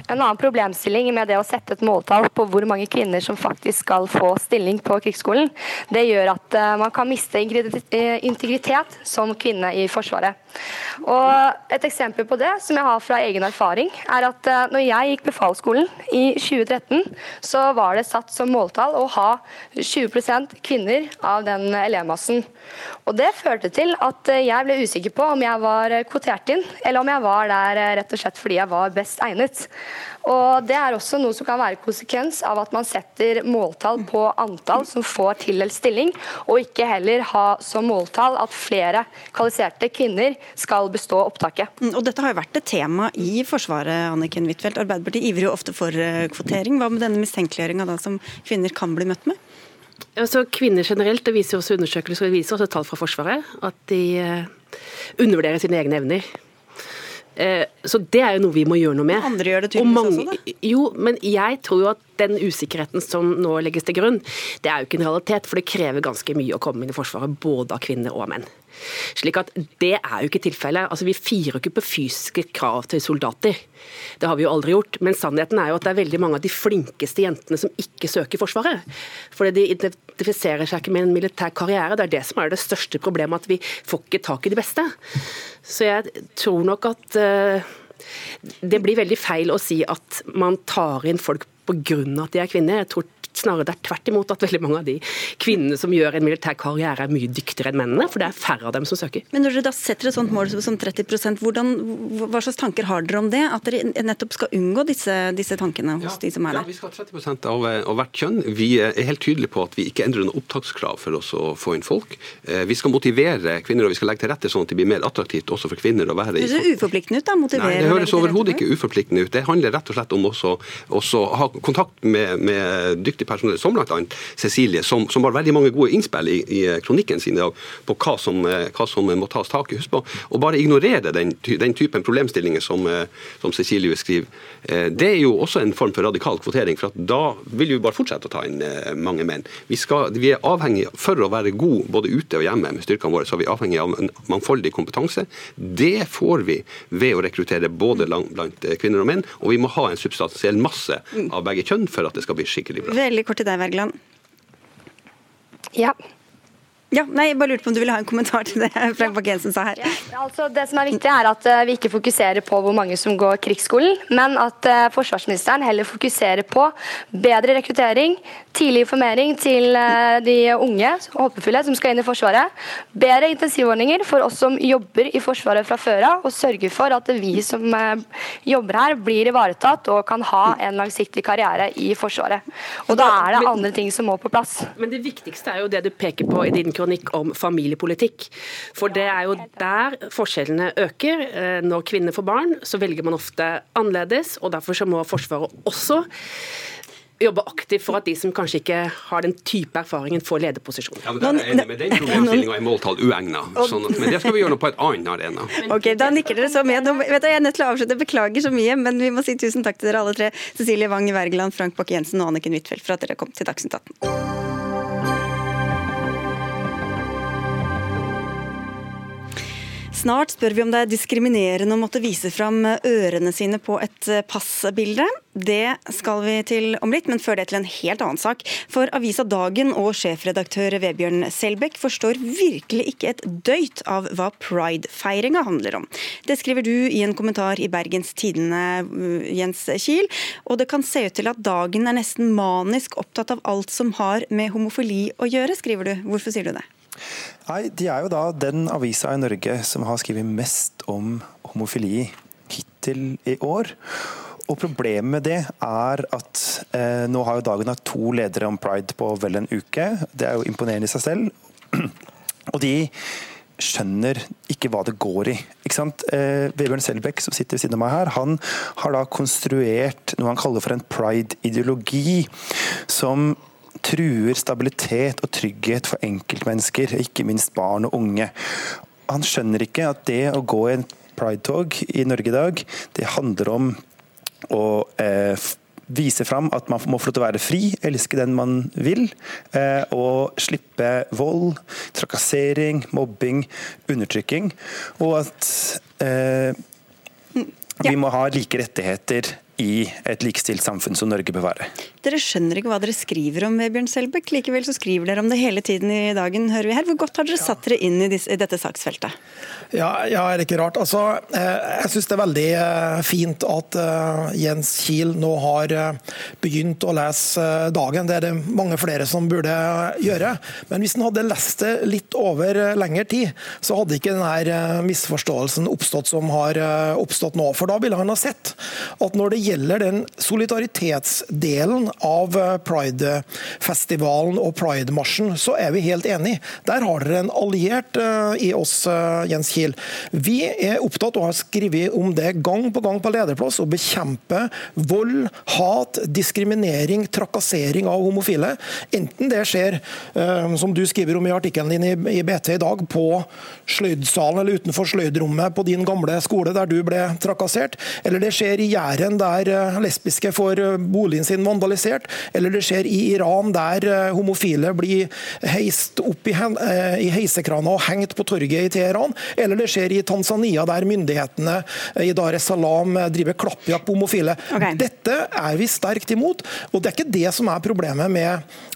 [SPEAKER 8] En annen problemstilling med det å sette et måltall på hvor mange kvinner som faktisk skal få stilling på krigsskolen, det gjør at eh, man kan miste eh, integritet som kvinne i Forsvaret. Og Et eksempel på det, som jeg har fra egen erfaring, er at eh, når jeg gikk befalsskolen i 2013, så var det satt som måltall å ha 20% kvinner av den elevmassen. Og Det førte til at jeg ble usikker på om jeg var kvotert inn, eller om jeg var der rett og slett fordi jeg var best egnet. Og Det er også noe som kan være konsekvens av at man setter måltall på antall som får tildelt stilling, og ikke heller ha som måltall at flere kvalifiserte kvinner skal bestå opptaket.
[SPEAKER 2] Mm, og Dette har jo vært et tema i Forsvaret. Anniken Huitfeldt. Arbeiderpartiet ivrer jo ofte for eh, kvotering. Hva med denne mistenkeliggjøringa som kvinner kan bli møtt med?
[SPEAKER 10] Altså, kvinner generelt, det viser også undersøkelser det viser også tall fra Forsvaret, at de eh, undervurderer sine egne evner. Eh, så det er jo noe vi må gjøre noe med.
[SPEAKER 2] Andre gjør det tydeligvis også, da.
[SPEAKER 10] Jo, men jeg tror jo at den usikkerheten som nå legges til grunn, det er jo ikke en realitet. For det krever ganske mye å komme inn i Forsvaret, både av kvinner og menn. Slik at Det er jo ikke tilfellet. Altså, vi firer ikke på fysiske krav til soldater. Det har vi jo aldri gjort. Men sannheten er jo at det er veldig mange av de flinkeste jentene som ikke søker Forsvaret. Fordi de identifiserer seg ikke med en militær karriere. Det er det som er det største problemet, at vi får ikke tak i de beste. Så jeg tror nok at uh, det blir veldig feil å si at man tar inn folk pga. at de er kvinner. Jeg tror Snarere det er tvert imot at veldig mange av de kvinnene som gjør en militær karriere, er mye dyktigere enn mennene, for det er færre av dem som søker.
[SPEAKER 2] Men når dere da setter et sånt mål som 30% hvordan, hva slags tanker har dere om det? At dere nettopp skal unngå disse, disse tankene hos ja, de som er der?
[SPEAKER 9] Ja, Vi skal ha 30% av, av hvert kjønn. Vi er helt tydelige på at vi ikke endrer noen opptakskrav for oss å få inn folk. Eh, vi skal motivere kvinner, og vi skal legge til rette sånn at det blir mer attraktivt også for kvinner å være
[SPEAKER 2] i Det høres uforpliktende ut, da? Motivere
[SPEAKER 9] Nei, det høres overhodet ikke uforpliktende ut. Det handler rett og slett om også å ha kontakt med, med dyktige personell, som bl.a. Cecilie, som, som, har veldig mange gode innspill i, i kronikken sin dag på hva som, hva som, må tas tak i. Husk på å bare ignorere den, den typen problemstillinger som, som Cecilie skriver. Det er jo også en form for radikal kvotering, for da vil vi bare fortsette å ta inn mange menn. Vi, skal, vi er avhengig, For å være gode både ute og hjemme med styrkene våre, så er vi avhengig av en mangfoldig kompetanse. Det får vi ved å rekruttere både blant kvinner og menn, og vi må ha en substansiell masse av begge kjønn for at det skal bli skikkelig bra.
[SPEAKER 2] Veldig kort til deg, Wergeland.
[SPEAKER 8] Ja.
[SPEAKER 2] Ja, nei, jeg bare lurte på om du ville ha en kommentar til det Frank Bakke-Jensen sa her.
[SPEAKER 8] Ja, altså det som er viktig er at uh, vi ikke fokuserer på hvor mange som går krigsskolen, men at uh, forsvarsministeren heller fokuserer på bedre rekruttering, tidlig informering til uh, de unge og håpefulle som skal inn i Forsvaret, bedre intensivordninger for oss som jobber i Forsvaret fra før av, og sørge for at vi som jobber her blir ivaretatt og kan ha en langsiktig karriere i Forsvaret. Og da er det andre ting som må på plass.
[SPEAKER 10] Men det viktigste er jo det du peker på i din kronikk kronikk om familiepolitikk. For det er jo der forskjellene øker. Eh, når kvinner får barn, så velger man ofte annerledes, og derfor så må Forsvaret også jobbe aktivt for at de som kanskje ikke har den type erfaringen, får lederposisjoner.
[SPEAKER 9] Ja, men er jeg enig med Den problemstillinga er måltall uegna, sånn men det skal vi gjøre noe på et annet arena.
[SPEAKER 2] Ok, Da nikker dere så med. Nå, vet du, jeg er nødt til å avslutte, beklager så mye, men vi må si tusen takk til dere alle tre. Cecilie Wang Wergeland, Frank Bakke-Jensen og Anniken Huitfeldt for at dere kom til Dagsnytt 18. Snart spør vi om det er diskriminerende å måtte vise fram ørene sine på et passbilde. Det skal vi til om litt, men før det til en helt annen sak. For avisa Dagen og sjefredaktør Vebjørn Selbekk forstår virkelig ikke et døyt av hva pridefeiringa handler om. Det skriver du i en kommentar i Bergens Tidende, Jens Kiel. Og det kan se ut til at Dagen er nesten manisk opptatt av alt som har med homofili å gjøre, skriver du. Hvorfor sier du det?
[SPEAKER 11] Nei, De er jo da den avisa i Norge som har skrevet mest om homofili hittil i år. Og Problemet med det er at eh, nå har jo dagen hatt to ledere om pride på vel en uke. Det er jo imponerende i seg selv. Og de skjønner ikke hva det går i. Ikke sant? Eh, Vebjørn Selbekk, som sitter ved siden av meg her, han har da konstruert noe han kaller for en pride-ideologi. som truer stabilitet og trygghet for enkeltmennesker, ikke minst barn og unge. Han skjønner ikke at det å gå i en pridetog i Norge i dag, det handler om å eh, vise fram at man må få lov til å være fri, elske den man vil, eh, og slippe vold, trakassering, mobbing, undertrykking. Og at eh, vi må ha like rettigheter i et likestilt samfunn som Norge bør være.
[SPEAKER 2] Dere skjønner ikke hva dere skriver om, Bjørn Selbekk. Likevel så skriver dere om det hele tiden i dagen, hører vi her. Hvor godt har dere satt dere inn i, disse, i dette saksfeltet?
[SPEAKER 12] Ja, ja, er det ikke rart. Altså, eh, jeg syns det er veldig eh, fint at eh, Jens Kiel nå har begynt å lese Dagen. Det er det mange flere som burde gjøre. Men hvis han hadde lest det litt over lengre tid, så hadde ikke denne misforståelsen oppstått som har oppstått nå. For da ville han ha sett at når det gjelder den solidaritetsdelen av Pride-festivalen og Pride-marsjen, så er vi helt enige. Der har dere en alliert i oss, Jens Kiel. Vi er opptatt og har skrevet om det gang på gang på lederplass, å bekjempe vold, hat, diskriminering, trakassering av homofile. Enten det skjer, som du skriver om i artikkelen din i BT i dag, på sløydsalen eller utenfor sløydrommet på din gamle skole der du ble trakassert, eller det skjer i Jæren der eh, lesbiske får eh, boligen sin vandalisert, eller det skjer i Iran der eh, homofile blir heist opp i, heisekrana og hengt på torget i Teheran, eller det skjer i Tanzania der myndighetene i Dar es Salaam driver klappjakt på homofile. Okay. Dette er vi sterkt imot, og det er ikke det som er problemet med,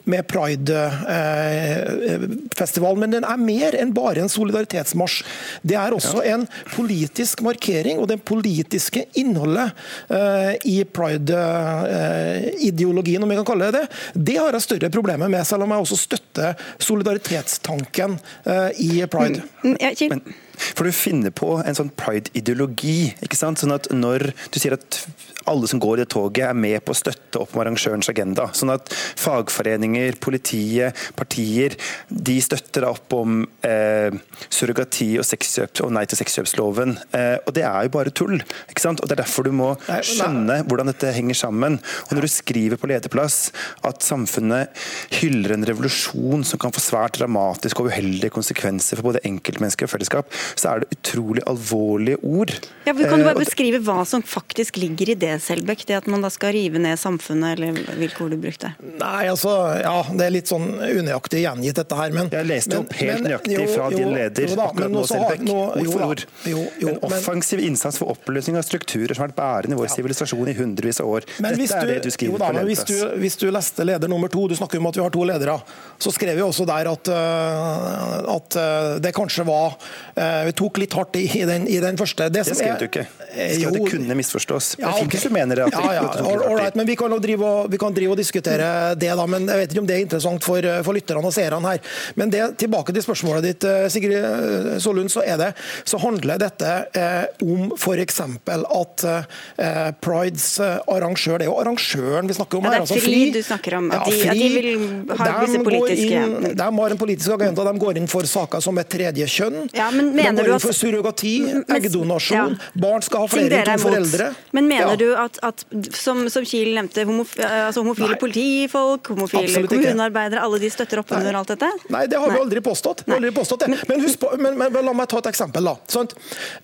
[SPEAKER 12] med Pride-festivalen, men den er mer enn bare en solidaritetsmarsj. Det er også en politisk markering, og det politiske innholdet Eh, i pride-ideologien, om vi kan kalle det det, det har jeg større problemer med, selv om jeg også støtter solidaritetstanken eh, i pride.
[SPEAKER 11] Mm, mm, men, For du finner på en sånn pride-ideologi. ikke sant? Sånn at når du sier at alle som går i det toget er med på å støtte opp om arrangørens agenda. Sånn at fagforeninger, politiet, partier de støtter opp om eh, surrogati og, sexkjøp, og nei til sexkjøpsloven. Eh, og det er jo bare tull. ikke sant? Og Det er derfor du må skjønne hvordan dette henger sammen. Og når du skriver på lederplass at samfunnet hyller en revolusjon som kan få svært dramatiske og uheldige konsekvenser for både enkeltmennesker og fellesskap, så er det utrolig alvorlige ord.
[SPEAKER 2] Ja, for kan du bare eh, beskrive hva som faktisk ligger i det Selbekk, det at man da skal rive ned samfunnet, eller hvilke ord du brukte?
[SPEAKER 12] Nei, altså, ja, Det er litt sånn unøyaktig gjengitt, dette her. Men,
[SPEAKER 11] jeg leste opp helt nøyaktig fra din leder jo, da, akkurat nå, Selbekk. Ord for ord. Jo, jo, en offensiv men, innsats for oppløsning av strukturer som har vært bærende i vår sivilisasjon ja. i hundrevis av år. Men dette er det du skriver da, på
[SPEAKER 12] hvis du, hvis du leste leder nummer to, du snakker om at vi har to ledere, så skrev vi også der at, uh, at uh, det kanskje var uh, Vi tok litt hardt i, i, den, i den, første.
[SPEAKER 11] Det, det skrev du ikke. Skrev at det kunne misforstås. Ja, okay du mener
[SPEAKER 12] at ja, ja, all right, men Vi kan drive og, vi kan drive og diskutere det, da, men jeg vet ikke om det er interessant for, for lytterne og seerne her. Men det, tilbake til spørsmålet ditt, eh, Sigrid eh, Solund, så, er det, så handler dette eh, om f.eks. at eh, Prides arrangør Det er jo arrangøren vi snakker om
[SPEAKER 2] her. Ja, det er
[SPEAKER 12] altså
[SPEAKER 2] fri, du snakker om. At, de, ja, fri, at de vil ha visse politiske inn,
[SPEAKER 12] De har en politisk agenda. De går inn for saker som et tredje kjønn.
[SPEAKER 2] Ja, de går
[SPEAKER 12] inn for surrogati, eggdonasjon. Barn skal ha flere enn to foreldre.
[SPEAKER 2] Men mener du at, at som, som, Kiel nevnte, homof altså homofile Nei. politifolk, homofile kommunearbeidere, alle de støtter opp under alt dette?
[SPEAKER 12] Nei, det har vi aldri påstått. Vi aldri påstått det. Men, på, men, men, la meg ta et eksempel. da. Sånn,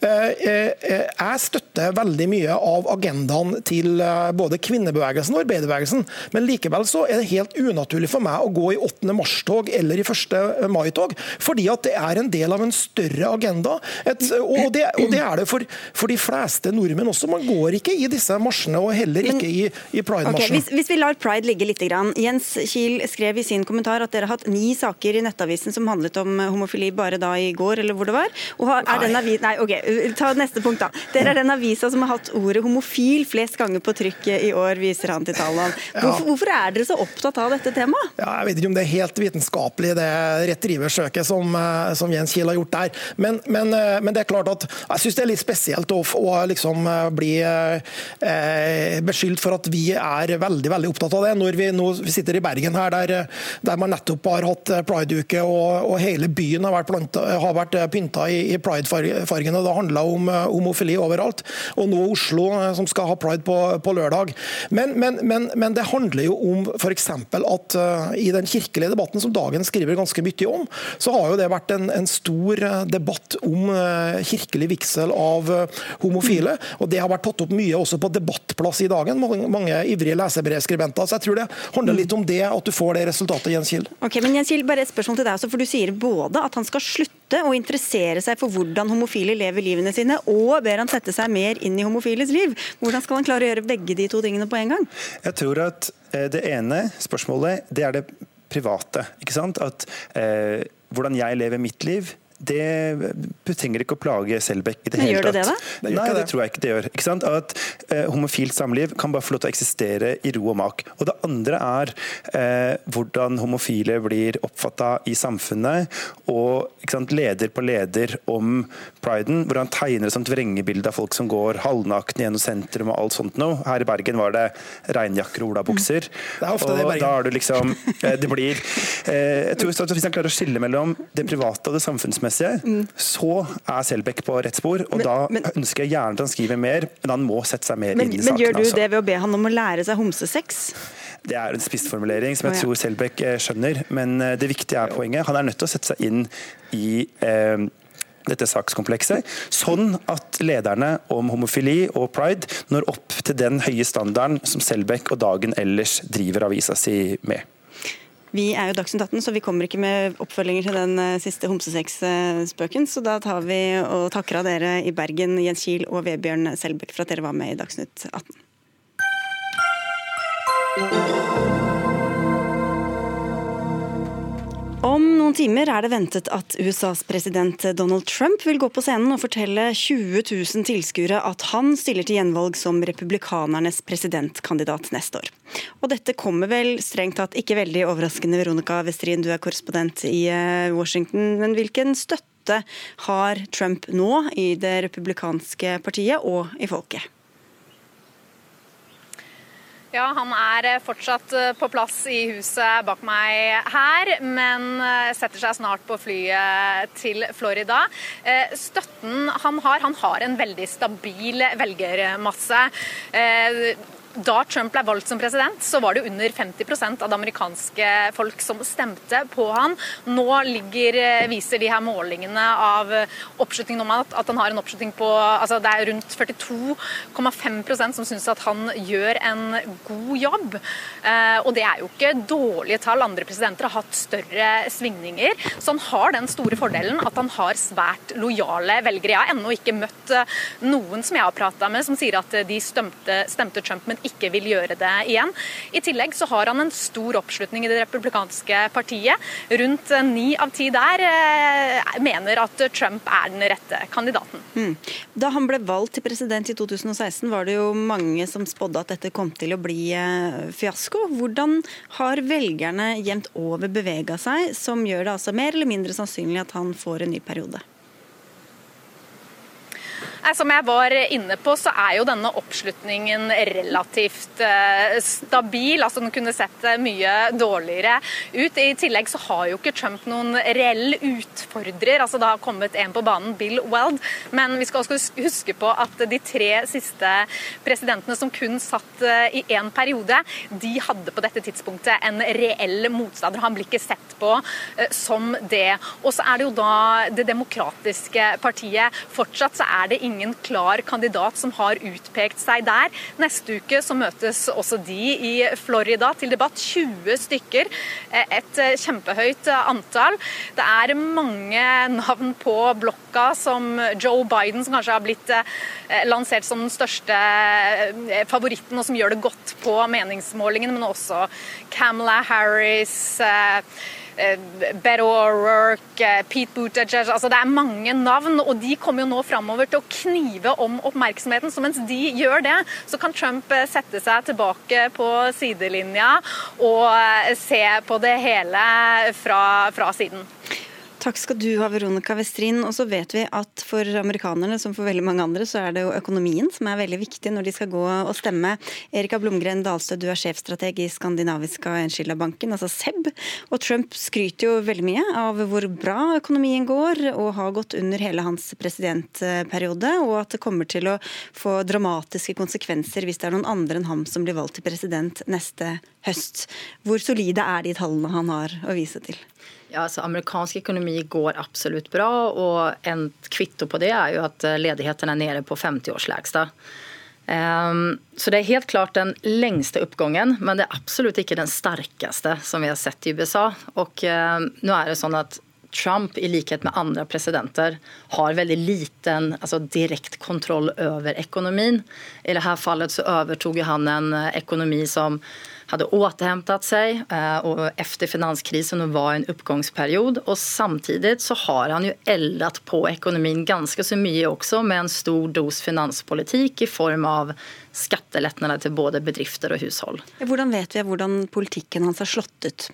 [SPEAKER 12] jeg støtter veldig mye av agendaen til både kvinnebevegelsen og arbeiderbevegelsen, men likevel så er det helt unaturlig for meg å gå i 8. mars-tog eller i 1. mai-tog, fordi at det er en del av en større agenda. Et, og, det, og, det, er det for, for de fleste nordmenn også. Man går ikke i disse marsjene og heller ikke i, i Pride-marsjen.
[SPEAKER 2] Okay, hvis, hvis, vi lar pride ligge litt. Grann. Jens Kiel skrev i sin kommentar at dere har hatt ni saker i Nettavisen som handlet om homofili bare da i går, eller hvor det var. Og er. Den avis, nei, ok, ta neste punkt, da. Dere er den avisa som har hatt ordet homofil flest ganger på trykket i år, viser han til tallene. Hvorfor, hvorfor er dere så opptatt av dette temaet?
[SPEAKER 12] Ja, jeg vet ikke om det er helt vitenskapelig, det retrieversøket som, eh, som Jens Kiel har gjort der. Men, men, eh, men, det er klart at jeg syns det er litt spesielt å, å liksom eh, bli eh, beskyldt for at vi er veldig veldig opptatt av det. Når vi nå sitter i Bergen her, der, der man nettopp har hatt prideuke og, og hele byen har vært, planta, vært pynta i, i pridefargene. Det handla om uh, homofili overalt. Og nå Oslo, uh, som skal ha pride på, på lørdag. Men, men, men, men, det handler jo om f.eks. at uh, i den kirkelige debatten, som Dagen skriver ganske mye om, så har jo det vært en, en stor debatt om kirkelig vigsel av homofile. Og det har vært tatt opp mye også på debattplass i dagen. Mange, mange ivrige leserbrevskribenter. Så jeg tror det handler litt om det, at du får det resultatet, Jens Kiel.
[SPEAKER 2] Ok, men Jens Kiel, bare et spørsmål til deg også, for Du sier både at han skal slutte å interessere seg for hvordan homofile lever livene sine, og ber han sette seg mer inn i homofiles liv. Hvordan skal han klare å gjøre begge de to tingene på en gang?
[SPEAKER 11] Jeg tror at eh, det ene spørsmålet, det er det private. ikke sant? At eh, Hvordan jeg lever mitt liv det trenger ikke å plage Selbekk i det Men hele
[SPEAKER 2] tatt. Gjør det det,
[SPEAKER 11] da? Nei, det, det tror jeg ikke det gjør. Ikke sant? At eh, Homofilt samliv kan bare få lov til å eksistere i ro og mak. Og Det andre er eh, hvordan homofile blir oppfatta i samfunnet. Og sant, leder på leder om priden, hvor han tegner et sånt vrengebilde av folk som går halvnakne gjennom sentrum og alt sånt noe. Her i Bergen var det regnjakker og olabukser. Mm. Det er ofte og det i Bergen. Da er du liksom eh, Det blir eh, jeg tror Hvis han klarer å skille mellom det private og det samfunnsmessige miljømessige, mm. så er Selbekk på rett spor. og men, Da men, ønsker jeg gjerne at han skriver mer, men han må sette seg mer
[SPEAKER 2] men,
[SPEAKER 11] inn i saken.
[SPEAKER 2] Men gjør du
[SPEAKER 11] altså.
[SPEAKER 2] det ved å be han om å lære seg homsesex?
[SPEAKER 11] Det er en spissformulering som jeg tror Selbekk eh, skjønner, men eh, det viktige er poenget. Han er nødt til å sette seg inn i eh, dette sakskomplekset, sånn at lederne om homofili og pride når opp til den høye standarden som Selbekk og Dagen ellers driver avisa si med.
[SPEAKER 2] Vi er jo Dagsnytt 18, så vi kommer ikke med oppfølginger til den eh, siste homsesex-spøken. Så da tar vi og takker av dere i Bergen, Jens Kiel og Vebjørn Selbekk for at dere var med i Dagsnytt 18. Om noen timer er det ventet at USAs president Donald Trump vil gå på scenen og fortelle 20 000 tilskuere at han stiller til gjenvalg som republikanernes presidentkandidat neste år. Og dette kommer vel strengt tatt ikke veldig overraskende, Veronica Westrin, du er korrespondent i eh, Washington. Men hvilken støtte har Trump nå i det republikanske partiet og i folket?
[SPEAKER 13] Ja, han er eh, fortsatt eh, på plass i huset bak meg her, men eh, setter seg snart på flyet til Florida. Støtten han har, han har en veldig stabil velgermasse. Da Trump ble valgt som president, så var det under 50 av det amerikanske folk som stemte på han. Nå ligger, eh, viser de her målingene av oppslutningen om at, at han har en oppslutning på altså Det er rundt 42,5% som syns at han gjør en god jobb. Eh, og det er jo ikke dårlige tall. Andre presidenter har hatt større svingninger. Så han har den store fordelen at han har svært lojale velgere. Jeg har ennå ikke møtt eh, noen som jeg har prata med som sier at de stemte, stemte Trump, men ikke vil gjøre det igjen. I tillegg så har han en stor oppslutning i det republikanske partiet. Rundt ni av ti der eh, mener at Trump er den rette kandidaten. Mm.
[SPEAKER 2] Da han ble valgt til president i 2016, var det jo mange som spådde at dette kom til å bli eh, fiasko. Hvordan har velgerne jevnt over bevega seg, som gjør det altså mer eller mindre sannsynlig at han får en ny periode?
[SPEAKER 13] Som jeg var inne på, så er jo denne oppslutningen relativt eh, stabil. altså Den kunne sett eh, mye dårligere ut. I tillegg så har jo ikke Trump noen reell utfordrer. altså Det har kommet en på banen, Bill Weld. Men vi skal også huske på at de tre siste presidentene som kun satt eh, i én periode, de hadde på dette tidspunktet en reell motstander. Han blir ikke sett på som det. Og så er det jo da Det demokratiske partiet. Fortsatt så er det ingen ingen klar kandidat som har utpekt seg der. Neste uke så møtes også de i Florida til debatt. 20 stykker. Et kjempehøyt antall. Det er mange navn på blokka, som Joe Biden, som kanskje har blitt eh, lansert som den største eh, favoritten, og som gjør det godt på meningsmålingene, men også Camela Harris. Eh, Beto O'Rourke, eh, Pete Buttigieg altså Det er mange navn, og de kommer jo nå framover til å knive om oppmerksomheten. Så mens de gjør det, så kan Trump eh, sette seg tilbake på sidelinja og se på det hele fra, fra siden.
[SPEAKER 2] Takk skal du ha, Veronica Westrin. Og så vet vi at for amerikanerne, som for veldig mange andre, så er det jo økonomien som er veldig viktig når de skal gå og stemme. Erika Blomgren Dalstø, du er sjefstrateg i Skandinaviska Enskilda-banken, altså SEB. Og Trump skryter jo veldig mye av hvor bra økonomien går, og har gått under hele hans presidentperiode, og at det kommer til å få dramatiske konsekvenser hvis det er noen andre enn ham som blir valgt til president neste høst. Hvor solide er de tallene han har å vise til?
[SPEAKER 14] Ja, altså, amerikansk økonomi går absolutt bra, og en kvitto på det er jo at eh, ledigheten er nede på 50-årslägsta. Um, ehm, så det er helt klart den lengste oppgangen, men det er absolutt ikke den sterkeste som vi har sett i USA. Og uh, nå er det sånn at Trump, i likhet med andre presidenter, har veldig liten altså direkte kontroll over økonomien. I dette fallet så overtok han en økonomi eh, som hadde återhämtat seg och og efter finanskrisen var en uppgångsperiod. Og samtidig så har han jo eldat på ekonomin ganske så mye også med en stor dos finanspolitikk i form av skattelättnader til både bedrifter og hushold.
[SPEAKER 2] Hvordan vet vi hvordan politikken hans har slått ut?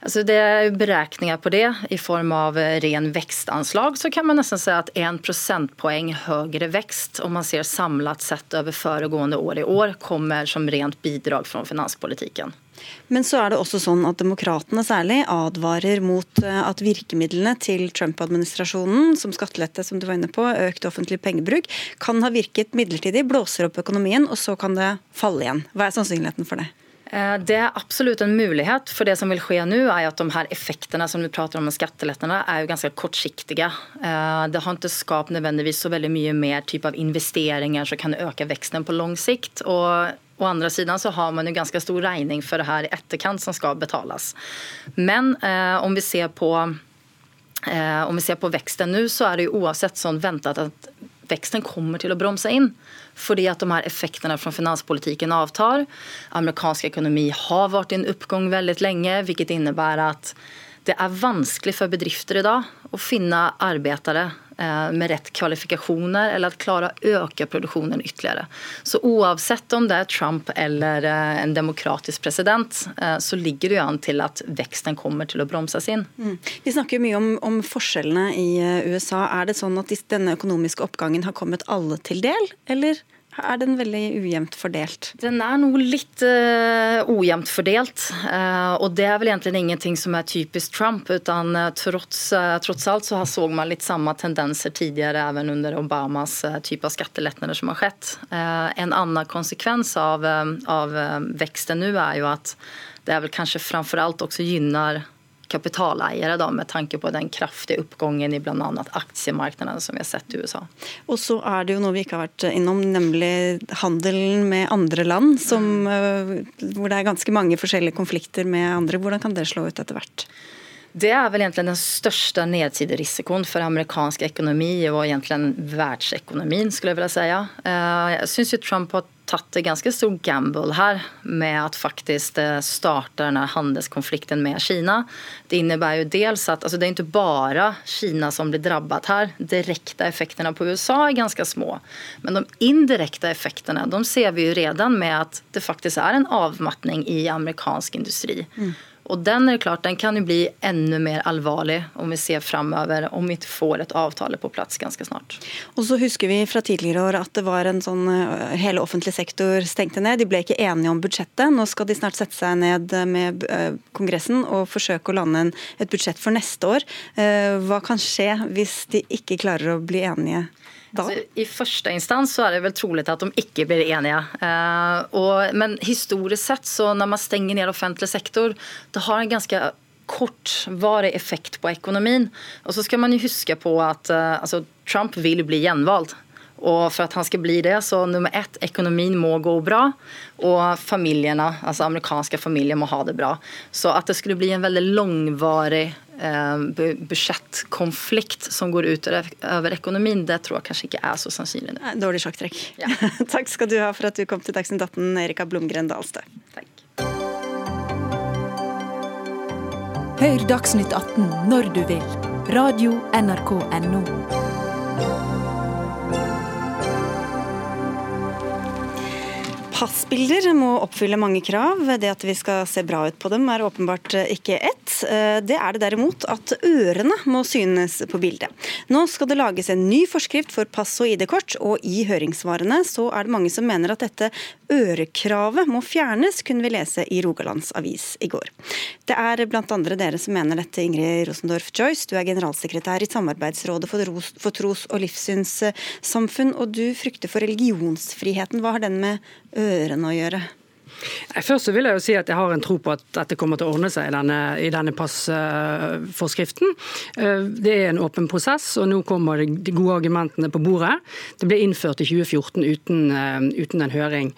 [SPEAKER 14] Alltså det er beräkningar på det i form av ren vekstanslag så kan man nesten si at 1 prosentpoeng høyere vekst om man ser samlet sett over foregående år i år kommer som rent bidrag fra finanspolitikken.
[SPEAKER 2] Men så er det også sånn at demokratene særlig advarer mot eh, at virkemidlene til Trump-administrasjonen, som skattelette, som du var inne på, økt offentlig pengebruk, kan ha virket midlertidig, blåser opp økonomien, og så kan det falle igjen. Hva er sannsynligheten for det?
[SPEAKER 14] Eh, det er absolutt en mulighet. For det som vil skje nå, er at de her effektene som du prater om med skattelettene, er jo ganske kortsiktige. Eh, det har ikke skapt nødvendigvis så veldig mye mer type av investeringer som kan øke veksten på lang sikt. Og på andre siden så har man jo ganske stor regning for det her i etterkant som skal betales. Men eh, om vi ser på eh, om vi ser på veksten nå, så er det jo uansett sånn ventet at veksten kommer til å bremse inn. Fordi at de her effektene fra finanspolitikken avtar. Amerikansk økonomi har vært i en oppgang veldig lenge, hvilket innebærer at det er vanskelig for bedrifter i dag å finne arbeidere med rett kvalifikasjoner, eller å klare å øke produksjonen ytterligere. Så uansett om det er Trump eller eh, en demokratisk president, så ligger det jo an til at veksten kommer til å bremses inn. Mm.
[SPEAKER 2] Vi snakker mye om, om, forskjellene i USA. Er det sånn at denne økonomiske oppgangen har kommet alle til del, eller? Er den veldig ujevnt fordelt?
[SPEAKER 14] Den er noe litt uh, ujevnt fordelt. Uh, og det er vel egentlig ingenting som er typisk Trump. utan uh, trots, uh, trots, alt så så man litt samme tendenser tidligere, even under Obamas type av skattelettelser som har skjedd. en annen konsekvens av, av veksten nå er jo at det er vel kanskje framfor alt også gynner kapitaleiere, da, med tanke på den kraftige oppgangen i bl.a. aksjemarkedene som vi har sett i USA.
[SPEAKER 2] Og så er det jo noe vi ikke har vært innom, nemlig handelen med andre land, som, eh, hvor det er ganske mange forskjellige konflikter med andre. Hvordan kan det slå ut etter hvert?
[SPEAKER 14] Det er vel egentlig den største nedsiderisikoen for amerikansk økonomi og egentlig verdensøkonomien, skulle jeg ville si. Jeg jeg syns Trump har tatt en ganske stor gamble her med at faktisk starter denne handelskonflikten med Kina. Det innebærer jo dels at altså det er ikke bare Kina som blir drabbet her. Direkte effektene på USA er ganske små. Men de indirekte effektene de ser vi jo redan med at det faktisk er en avmatning i amerikansk industri. Mm. Og den er klart, den kan jo bli enda mer alvorlig om vi ser framover, om vi ikke får et avtale på plass ganske snart.
[SPEAKER 2] Og så husker vi fra tidligere år at det var en sånn eh, hele offentlig sektor stengte ned. De ble ikke enige om budsjettet. Nå skal de snart sette seg ned med eh, Kongressen og forsøke å lande et budsjett for neste år. Eh, hva kan skje hvis de ikke klarer å bli enige?
[SPEAKER 14] Altså, I første instans så er det vel trolig at de ikke blir enige. Uh, og, men historisk sett, så når man stenger ned offentlig sektor, det har en ganske kortvarig effekt på økonomien. Og så skal man jo huske på at uh, altså, Trump vil bli gjenvalgt. Og for at han skal bli det, så nummer ett, økonomien må gå bra. Og familiene, altså amerikanske familier må ha det bra. Så at det skulle bli en veldig langvarig budsjettkonflikt som går ut over økonomien, det tror jeg kanskje ikke er så sannsynlig.
[SPEAKER 2] Dårlig sjakktrekk. Ja. Takk skal du ha for at du kom til Dagsnytt 18, Erika Blomgren Dalstø. Takk.
[SPEAKER 7] Hør Dagsnytt 18 når du vil. Radio NRK Radio.nrk.no.
[SPEAKER 2] Passbilder må oppfylle mange krav. Det at vi skal se bra ut på dem er åpenbart ikke ett. Det er det derimot at ørene må synes på bildet. Nå skal det lages en ny forskrift for pass og ID-kort, og i høringssvarene så er det mange som mener at dette ørekravet må fjernes, kunne vi lese i Rogalands Avis i går. Det er blant andre dere som mener dette, Ingrid Rosendorf Joyce. Du er generalsekretær i Samarbeidsrådet for tros- og livssynssamfunn, og du frykter for religionsfriheten. Hva har den med ørene å gjøre?
[SPEAKER 15] Først så vil jeg jo si at jeg har en tro på at dette kommer til å ordne seg i denne, i denne passforskriften. Eh, det er en åpen prosess, og nå kommer de gode argumentene på bordet. Det ble innført i 2014 uten, eh, uten en høring.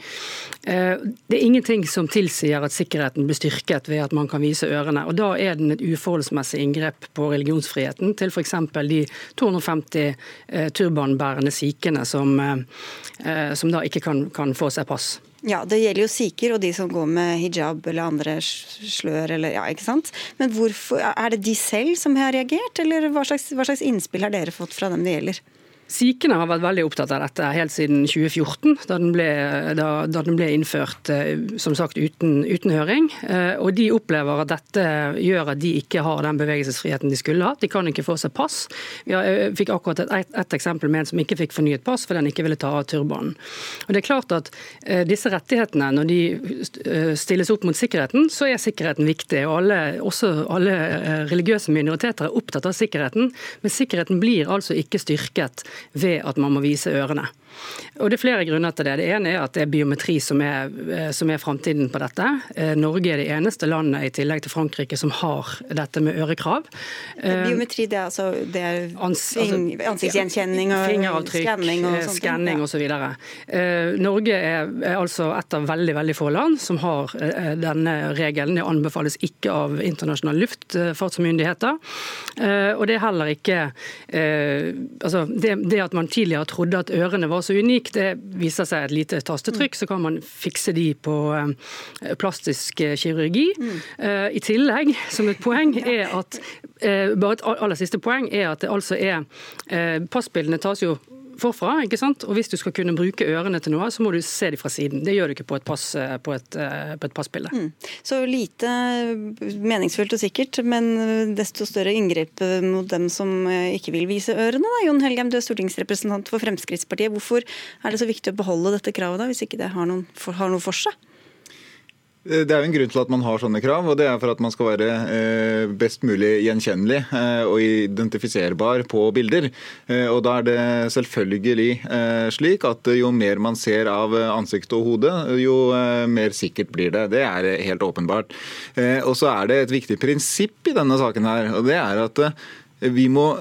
[SPEAKER 15] Eh, det er ingenting som tilsier at sikkerheten blir styrket ved at man kan vise ørene. og Da er den et uforholdsmessig inngrep på religionsfriheten til f.eks. de 250 turbanbærende sikhene som, som da ikke kan, kan få seg pass.
[SPEAKER 2] Ja, Det gjelder jo sikher og de som går med hijab eller andre slør. Eller, ja, ikke sant? Men hvorfor, Er det de selv som har reagert, eller hva slags, hva slags innspill har dere fått fra dem det gjelder?
[SPEAKER 15] Sikene har vært veldig opptatt av dette helt siden 2014, da den ble, da, da den ble innført eh, som sagt uten, uten, høring. Eh, og De opplever at dette gjør at de ikke har den bevegelsesfriheten de skulle ha. De kan ikke få seg pass. Vi eh, fikk akkurat et, et, eksempel med en som ikke fikk fornyet pass fordi den ikke ville ta av turbanen. Og det er klart at Disse rettighetene, når de stilles opp mot sikkerheten, så er sikkerheten viktig. og alle, Også alle religiøse minoriteter er opptatt av sikkerheten, men sikkerheten blir altså ikke styrket ved at man må vise ørene. Og Det er flere grunner til det. Det ene er at det er biometri som er, eh, som er framtiden på dette. Eh, Norge er det eneste landet i tillegg til Frankrike som har dette med ørekrav.
[SPEAKER 2] Eh, biometri det er, altså, det er altså, ansiktsgjenkjenning og
[SPEAKER 15] fingeravtrykk, skanning og sånt? Skanning osv. Ja. Norge er, er altså et av veldig veldig få land som har denne regelen. Det anbefales ikke av internasjonale luftfartsmyndigheter. Og det er heller ikke altså, det, det at man tidligere trodde at ørene var så unike, det viser seg et lite tastetrykk, så kan man fikse de på plastisk kirurgi. Mm. I tillegg, som et poeng, er at bare et aller siste poeng er at det altså er Passbildene tas jo forfra. ikke sant? Og Hvis du skal kunne bruke ørene til noe, så må du se dem fra siden. Det gjør du ikke på et, pass, eh, på et, eh, på et passbilde. Mm.
[SPEAKER 2] Så lite meningsfullt og sikkert, men desto større inngrep mot dem som eh, ikke vil vise ørene. Da. Jon Helgheim, du er stortingsrepresentant for Fremskrittspartiet. Hvorfor er det så viktig å beholde dette kravet, da, hvis ikke det har, noen, har noe for seg?
[SPEAKER 16] Eh, det er jo en grunn til at man har sånne krav, og det er for at man skal være eh, best mulig gjenkjennelig eh, og identifiserbar på bilder. Og Da er det selvfølgelig slik at jo mer man ser av ansiktet og hodet, jo mer sikkert blir det. Det er helt åpenbart. Og så er det et viktig prinsipp i denne saken her, og det er at vi må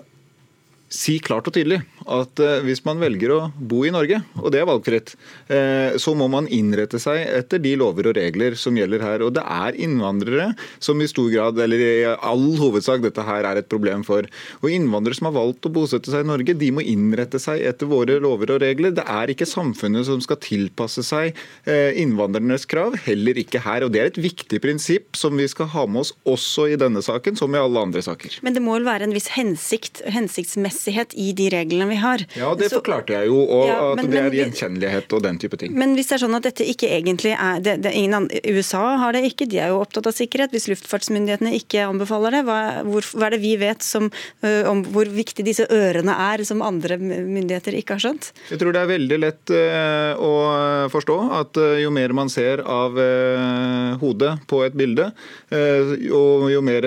[SPEAKER 16] si klart og tydelig at eh, hvis man velger å bo i Norge, og det er valgfritt, eh, så må man innrette seg etter de lover og regler som gjelder her. Og det er innvandrere som i stor grad, eller i all hovedsak, dette her er et problem for. Og innvandrere som har valgt å bosette seg i Norge, de må innrette seg etter våre lover og regler. Det er ikke samfunnet som skal tilpasse seg eh, innvandrernes krav, heller ikke her. Og det er et viktig prinsipp som vi skal ha med oss også i denne saken, som i alle andre saker.
[SPEAKER 2] Men det må vel være en viss hensikt, hensiktsmessighet i de reglene vi har.
[SPEAKER 16] Ja, det så, forklarte jeg jo, og ja, men, at det er gjenkjennelighet og den type ting.
[SPEAKER 2] Men hvis det er sånn at dette ikke egentlig er det, det, ingen, USA har det ikke, de er jo opptatt av sikkerhet. Hvis luftfartsmyndighetene ikke anbefaler det, hva, hvor, hva er det vi vet som, uh, om hvor viktig disse ørene er, som andre myndigheter ikke har skjønt?
[SPEAKER 16] Jeg tror det er veldig lett uh, å forstå at uh, jo mer man ser av hodet på et bilde, og jo mer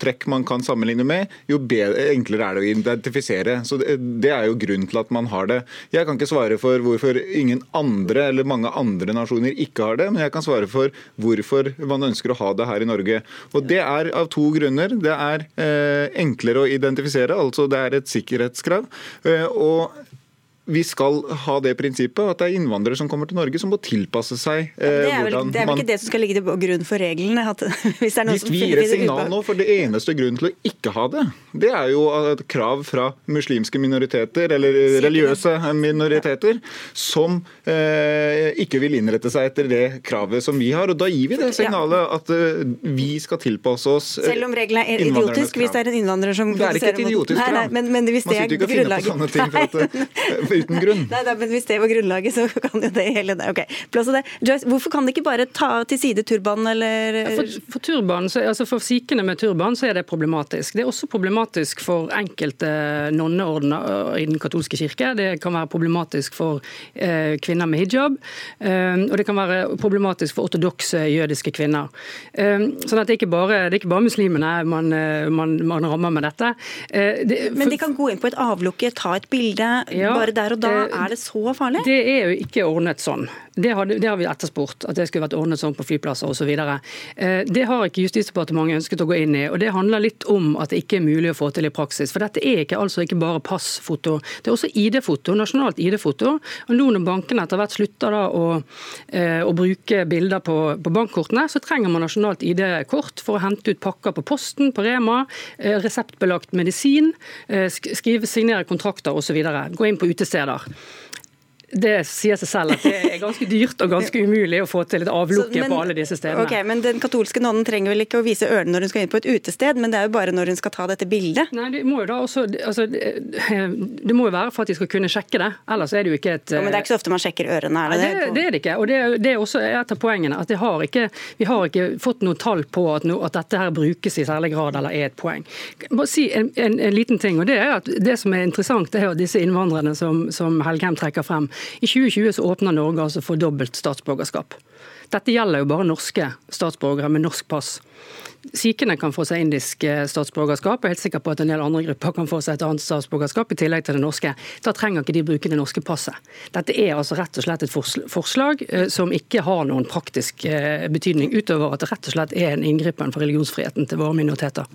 [SPEAKER 16] trekk man kan sammenligne med, jo bedre, enklere er det å identifisere. Så det, det er jo grunnen til at man har det. Jeg kan ikke svare for hvorfor ingen andre eller mange andre nasjoner ikke har det, men jeg kan svare for hvorfor man ønsker å ha det her i Norge. Og Det er av to grunner. Det er eh, enklere å identifisere, altså det er et sikkerhetskrav. Eh, og vi skal ha det prinsippet at det er innvandrere som kommer til Norge som må tilpasse seg
[SPEAKER 2] eh, det, er vel, det er vel ikke det som skal ligge til grunn for reglene? At,
[SPEAKER 16] hvis, hvis vi gir et signal nå, for det eneste grunnen til å ikke ha det, det er jo et krav fra muslimske minoriteter eller religiøse minoriteter som eh, ikke vil innrette seg etter det kravet som vi har. og Da gir vi det signalet at uh, vi skal tilpasse oss
[SPEAKER 2] uh, Selv om reglene er idiotisk, hvis det er en innvandrer som
[SPEAKER 16] Det er ikke et idiotisk krav. Men, men hvis det er grunnlaget uten grunn.
[SPEAKER 2] Nei, nei, men Hvis det var grunnlaget, så kan jo det hele det. Ok, plass det. Joyce, hvorfor kan de ikke bare ta til side turbanen, eller
[SPEAKER 15] For, for turban, så, altså for sikene med turban så er det problematisk. Det er også problematisk for enkelte nonneordener i den katolske kirke. Det kan være problematisk for eh, kvinner med hijab. Eh, og det kan være problematisk for ortodokse jødiske kvinner. Eh, sånn at det er ikke bare, det er ikke bare muslimene man, eh, man, man rammer med dette.
[SPEAKER 2] Eh, det, for, Men de kan gå inn på et avlukke, ta et bilde. Ja, bare der der og da, er det så farlig?
[SPEAKER 15] Det er jo ikke ordnet sånn. Det har, det har vi etterspurt, at det skulle vært ordnet sånn på flyplasser osv. Eh, det har ikke Justisdepartementet ønsket å gå inn i. og Det handler litt om at det ikke er mulig å få til i praksis. For dette er ikke, altså ikke bare passfoto, det er også ID-foto, nasjonalt ID-foto. Og nå når bankene etter hvert slutter da å, eh, å bruke bilder på, på, bankkortene, så trenger man nasjonalt ID-kort for å hente ut pakker på Posten, på Rema, reseptbelagt medisin, skrive, signere kontrakter osv. Gå inn på utesteder steder. Det sier seg selv at det er ganske dyrt og ganske umulig å få til et avlukke på alle disse stedene.
[SPEAKER 2] Ok, Men den katolske nonnen trenger vel ikke å vise ørene når hun skal inn på et utested, men det er jo bare når hun skal ta dette bildet?
[SPEAKER 15] Nei, det må jo da også altså, Det må jo være for at de skal kunne sjekke det, ellers er det jo ikke et
[SPEAKER 2] ja, Men det er ikke så ofte man sjekker ørene?
[SPEAKER 15] Er det, det, det er det ikke. Og det, det, er også et av poengene. at har ikke, Vi har ikke fått noe tall på at, no, at, dette her brukes i særlig grad eller er et poeng. Bare si en, en, en, liten ting. og Det er at det som er interessant, det er at disse innvandrerne som, som Helgheim trekker frem. I 2020 så åpner Norge altså for dobbelt statsborgerskap. Dette gjelder jo bare norske statsborgere med norsk pass. Sikhene kan få seg indisk eh, statsborgerskap, og jeg er helt sikker på at en del andre grupper kan få seg et annet statsborgerskap i tillegg til det norske. Da trenger ikke de bruke det norske passet. Dette er altså rett og slett et forslag eh, som ikke har noen praktisk eh, betydning, utover at det rett og slett er en inngripen for religionsfriheten til våre minoriteter.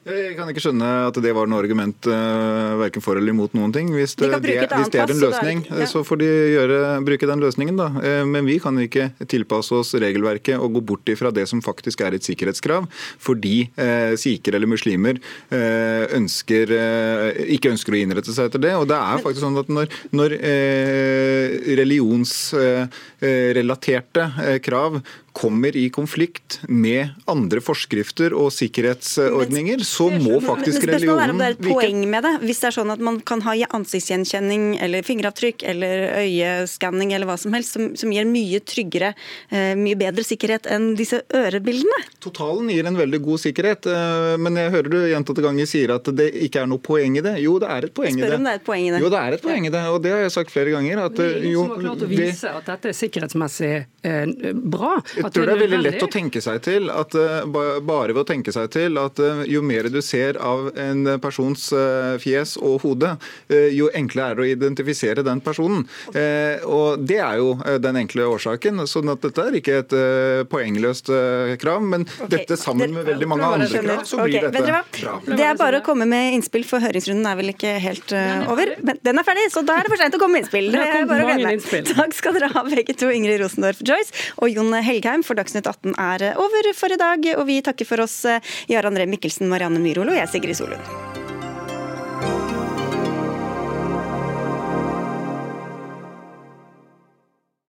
[SPEAKER 16] Jeg kan ikke skjønne at det var noe argument uh, verken for eller imot noen ting. Hvis det, det, hvis det er en løsning, er, ja. så får de gjøre, bruke den løsningen, da. Uh, men vi kan ikke tilpasse oss regelverket og gå bort ifra det som faktisk er et sikkerhetskrav, fordi uh, sikher eller muslimer ønsker, ikke ønsker å innrette seg etter det. Og det er faktisk sånn at når, når religionsrelaterte krav kommer i konflikt med andre forskrifter og sikkerhetsordninger, så må faktisk religionen
[SPEAKER 2] vike. Det er et poeng med det. Hvis det er sånn at man kan ha ansiktsgjenkjenning eller fingeravtrykk eller øyeskanning eller hva som helst, som, som gir mye tryggere, eh, mye bedre sikkerhet enn disse ørebildene.
[SPEAKER 16] Totalen gir en veldig god sikkerhet, eh, men jeg hører du gjentatte ganger sier at det ikke er noe poeng i det. Jo, det er et poeng i det.
[SPEAKER 2] Spør om det er et poeng i det.
[SPEAKER 16] Jo, det er et poeng i det, og det har jeg sagt flere ganger. At,
[SPEAKER 15] det er ingen som har klart å vise at dette er sikkerhetsmessig eh, bra.
[SPEAKER 16] Jeg tror det er veldig lett å tenke seg til at eh, bare ved å tenke seg til at eh, jo mer du ser av en persons eh, fjes og hode, jo enklere er det å identifisere den personen. Og Det er jo den enkle årsaken. sånn at dette er ikke et poengløst krav, men okay. dette sammen med veldig mange andre krav, så blir okay. dette bra.
[SPEAKER 2] Det er bare å komme med innspill, for høringsrunden er vel ikke helt over. Men den er ferdig, så da er det for seint å komme med innspill. Det er bare å glemme. Takk skal dere ha begge to, Ingrid Rosendorf Joyce og Jon Helgheim for Dagsnytt 18 er over for i dag. Og vi takker for oss, eh, Jarand Ree Mikkelsen, Marianne Myrhol og jeg, Sigrid Solund.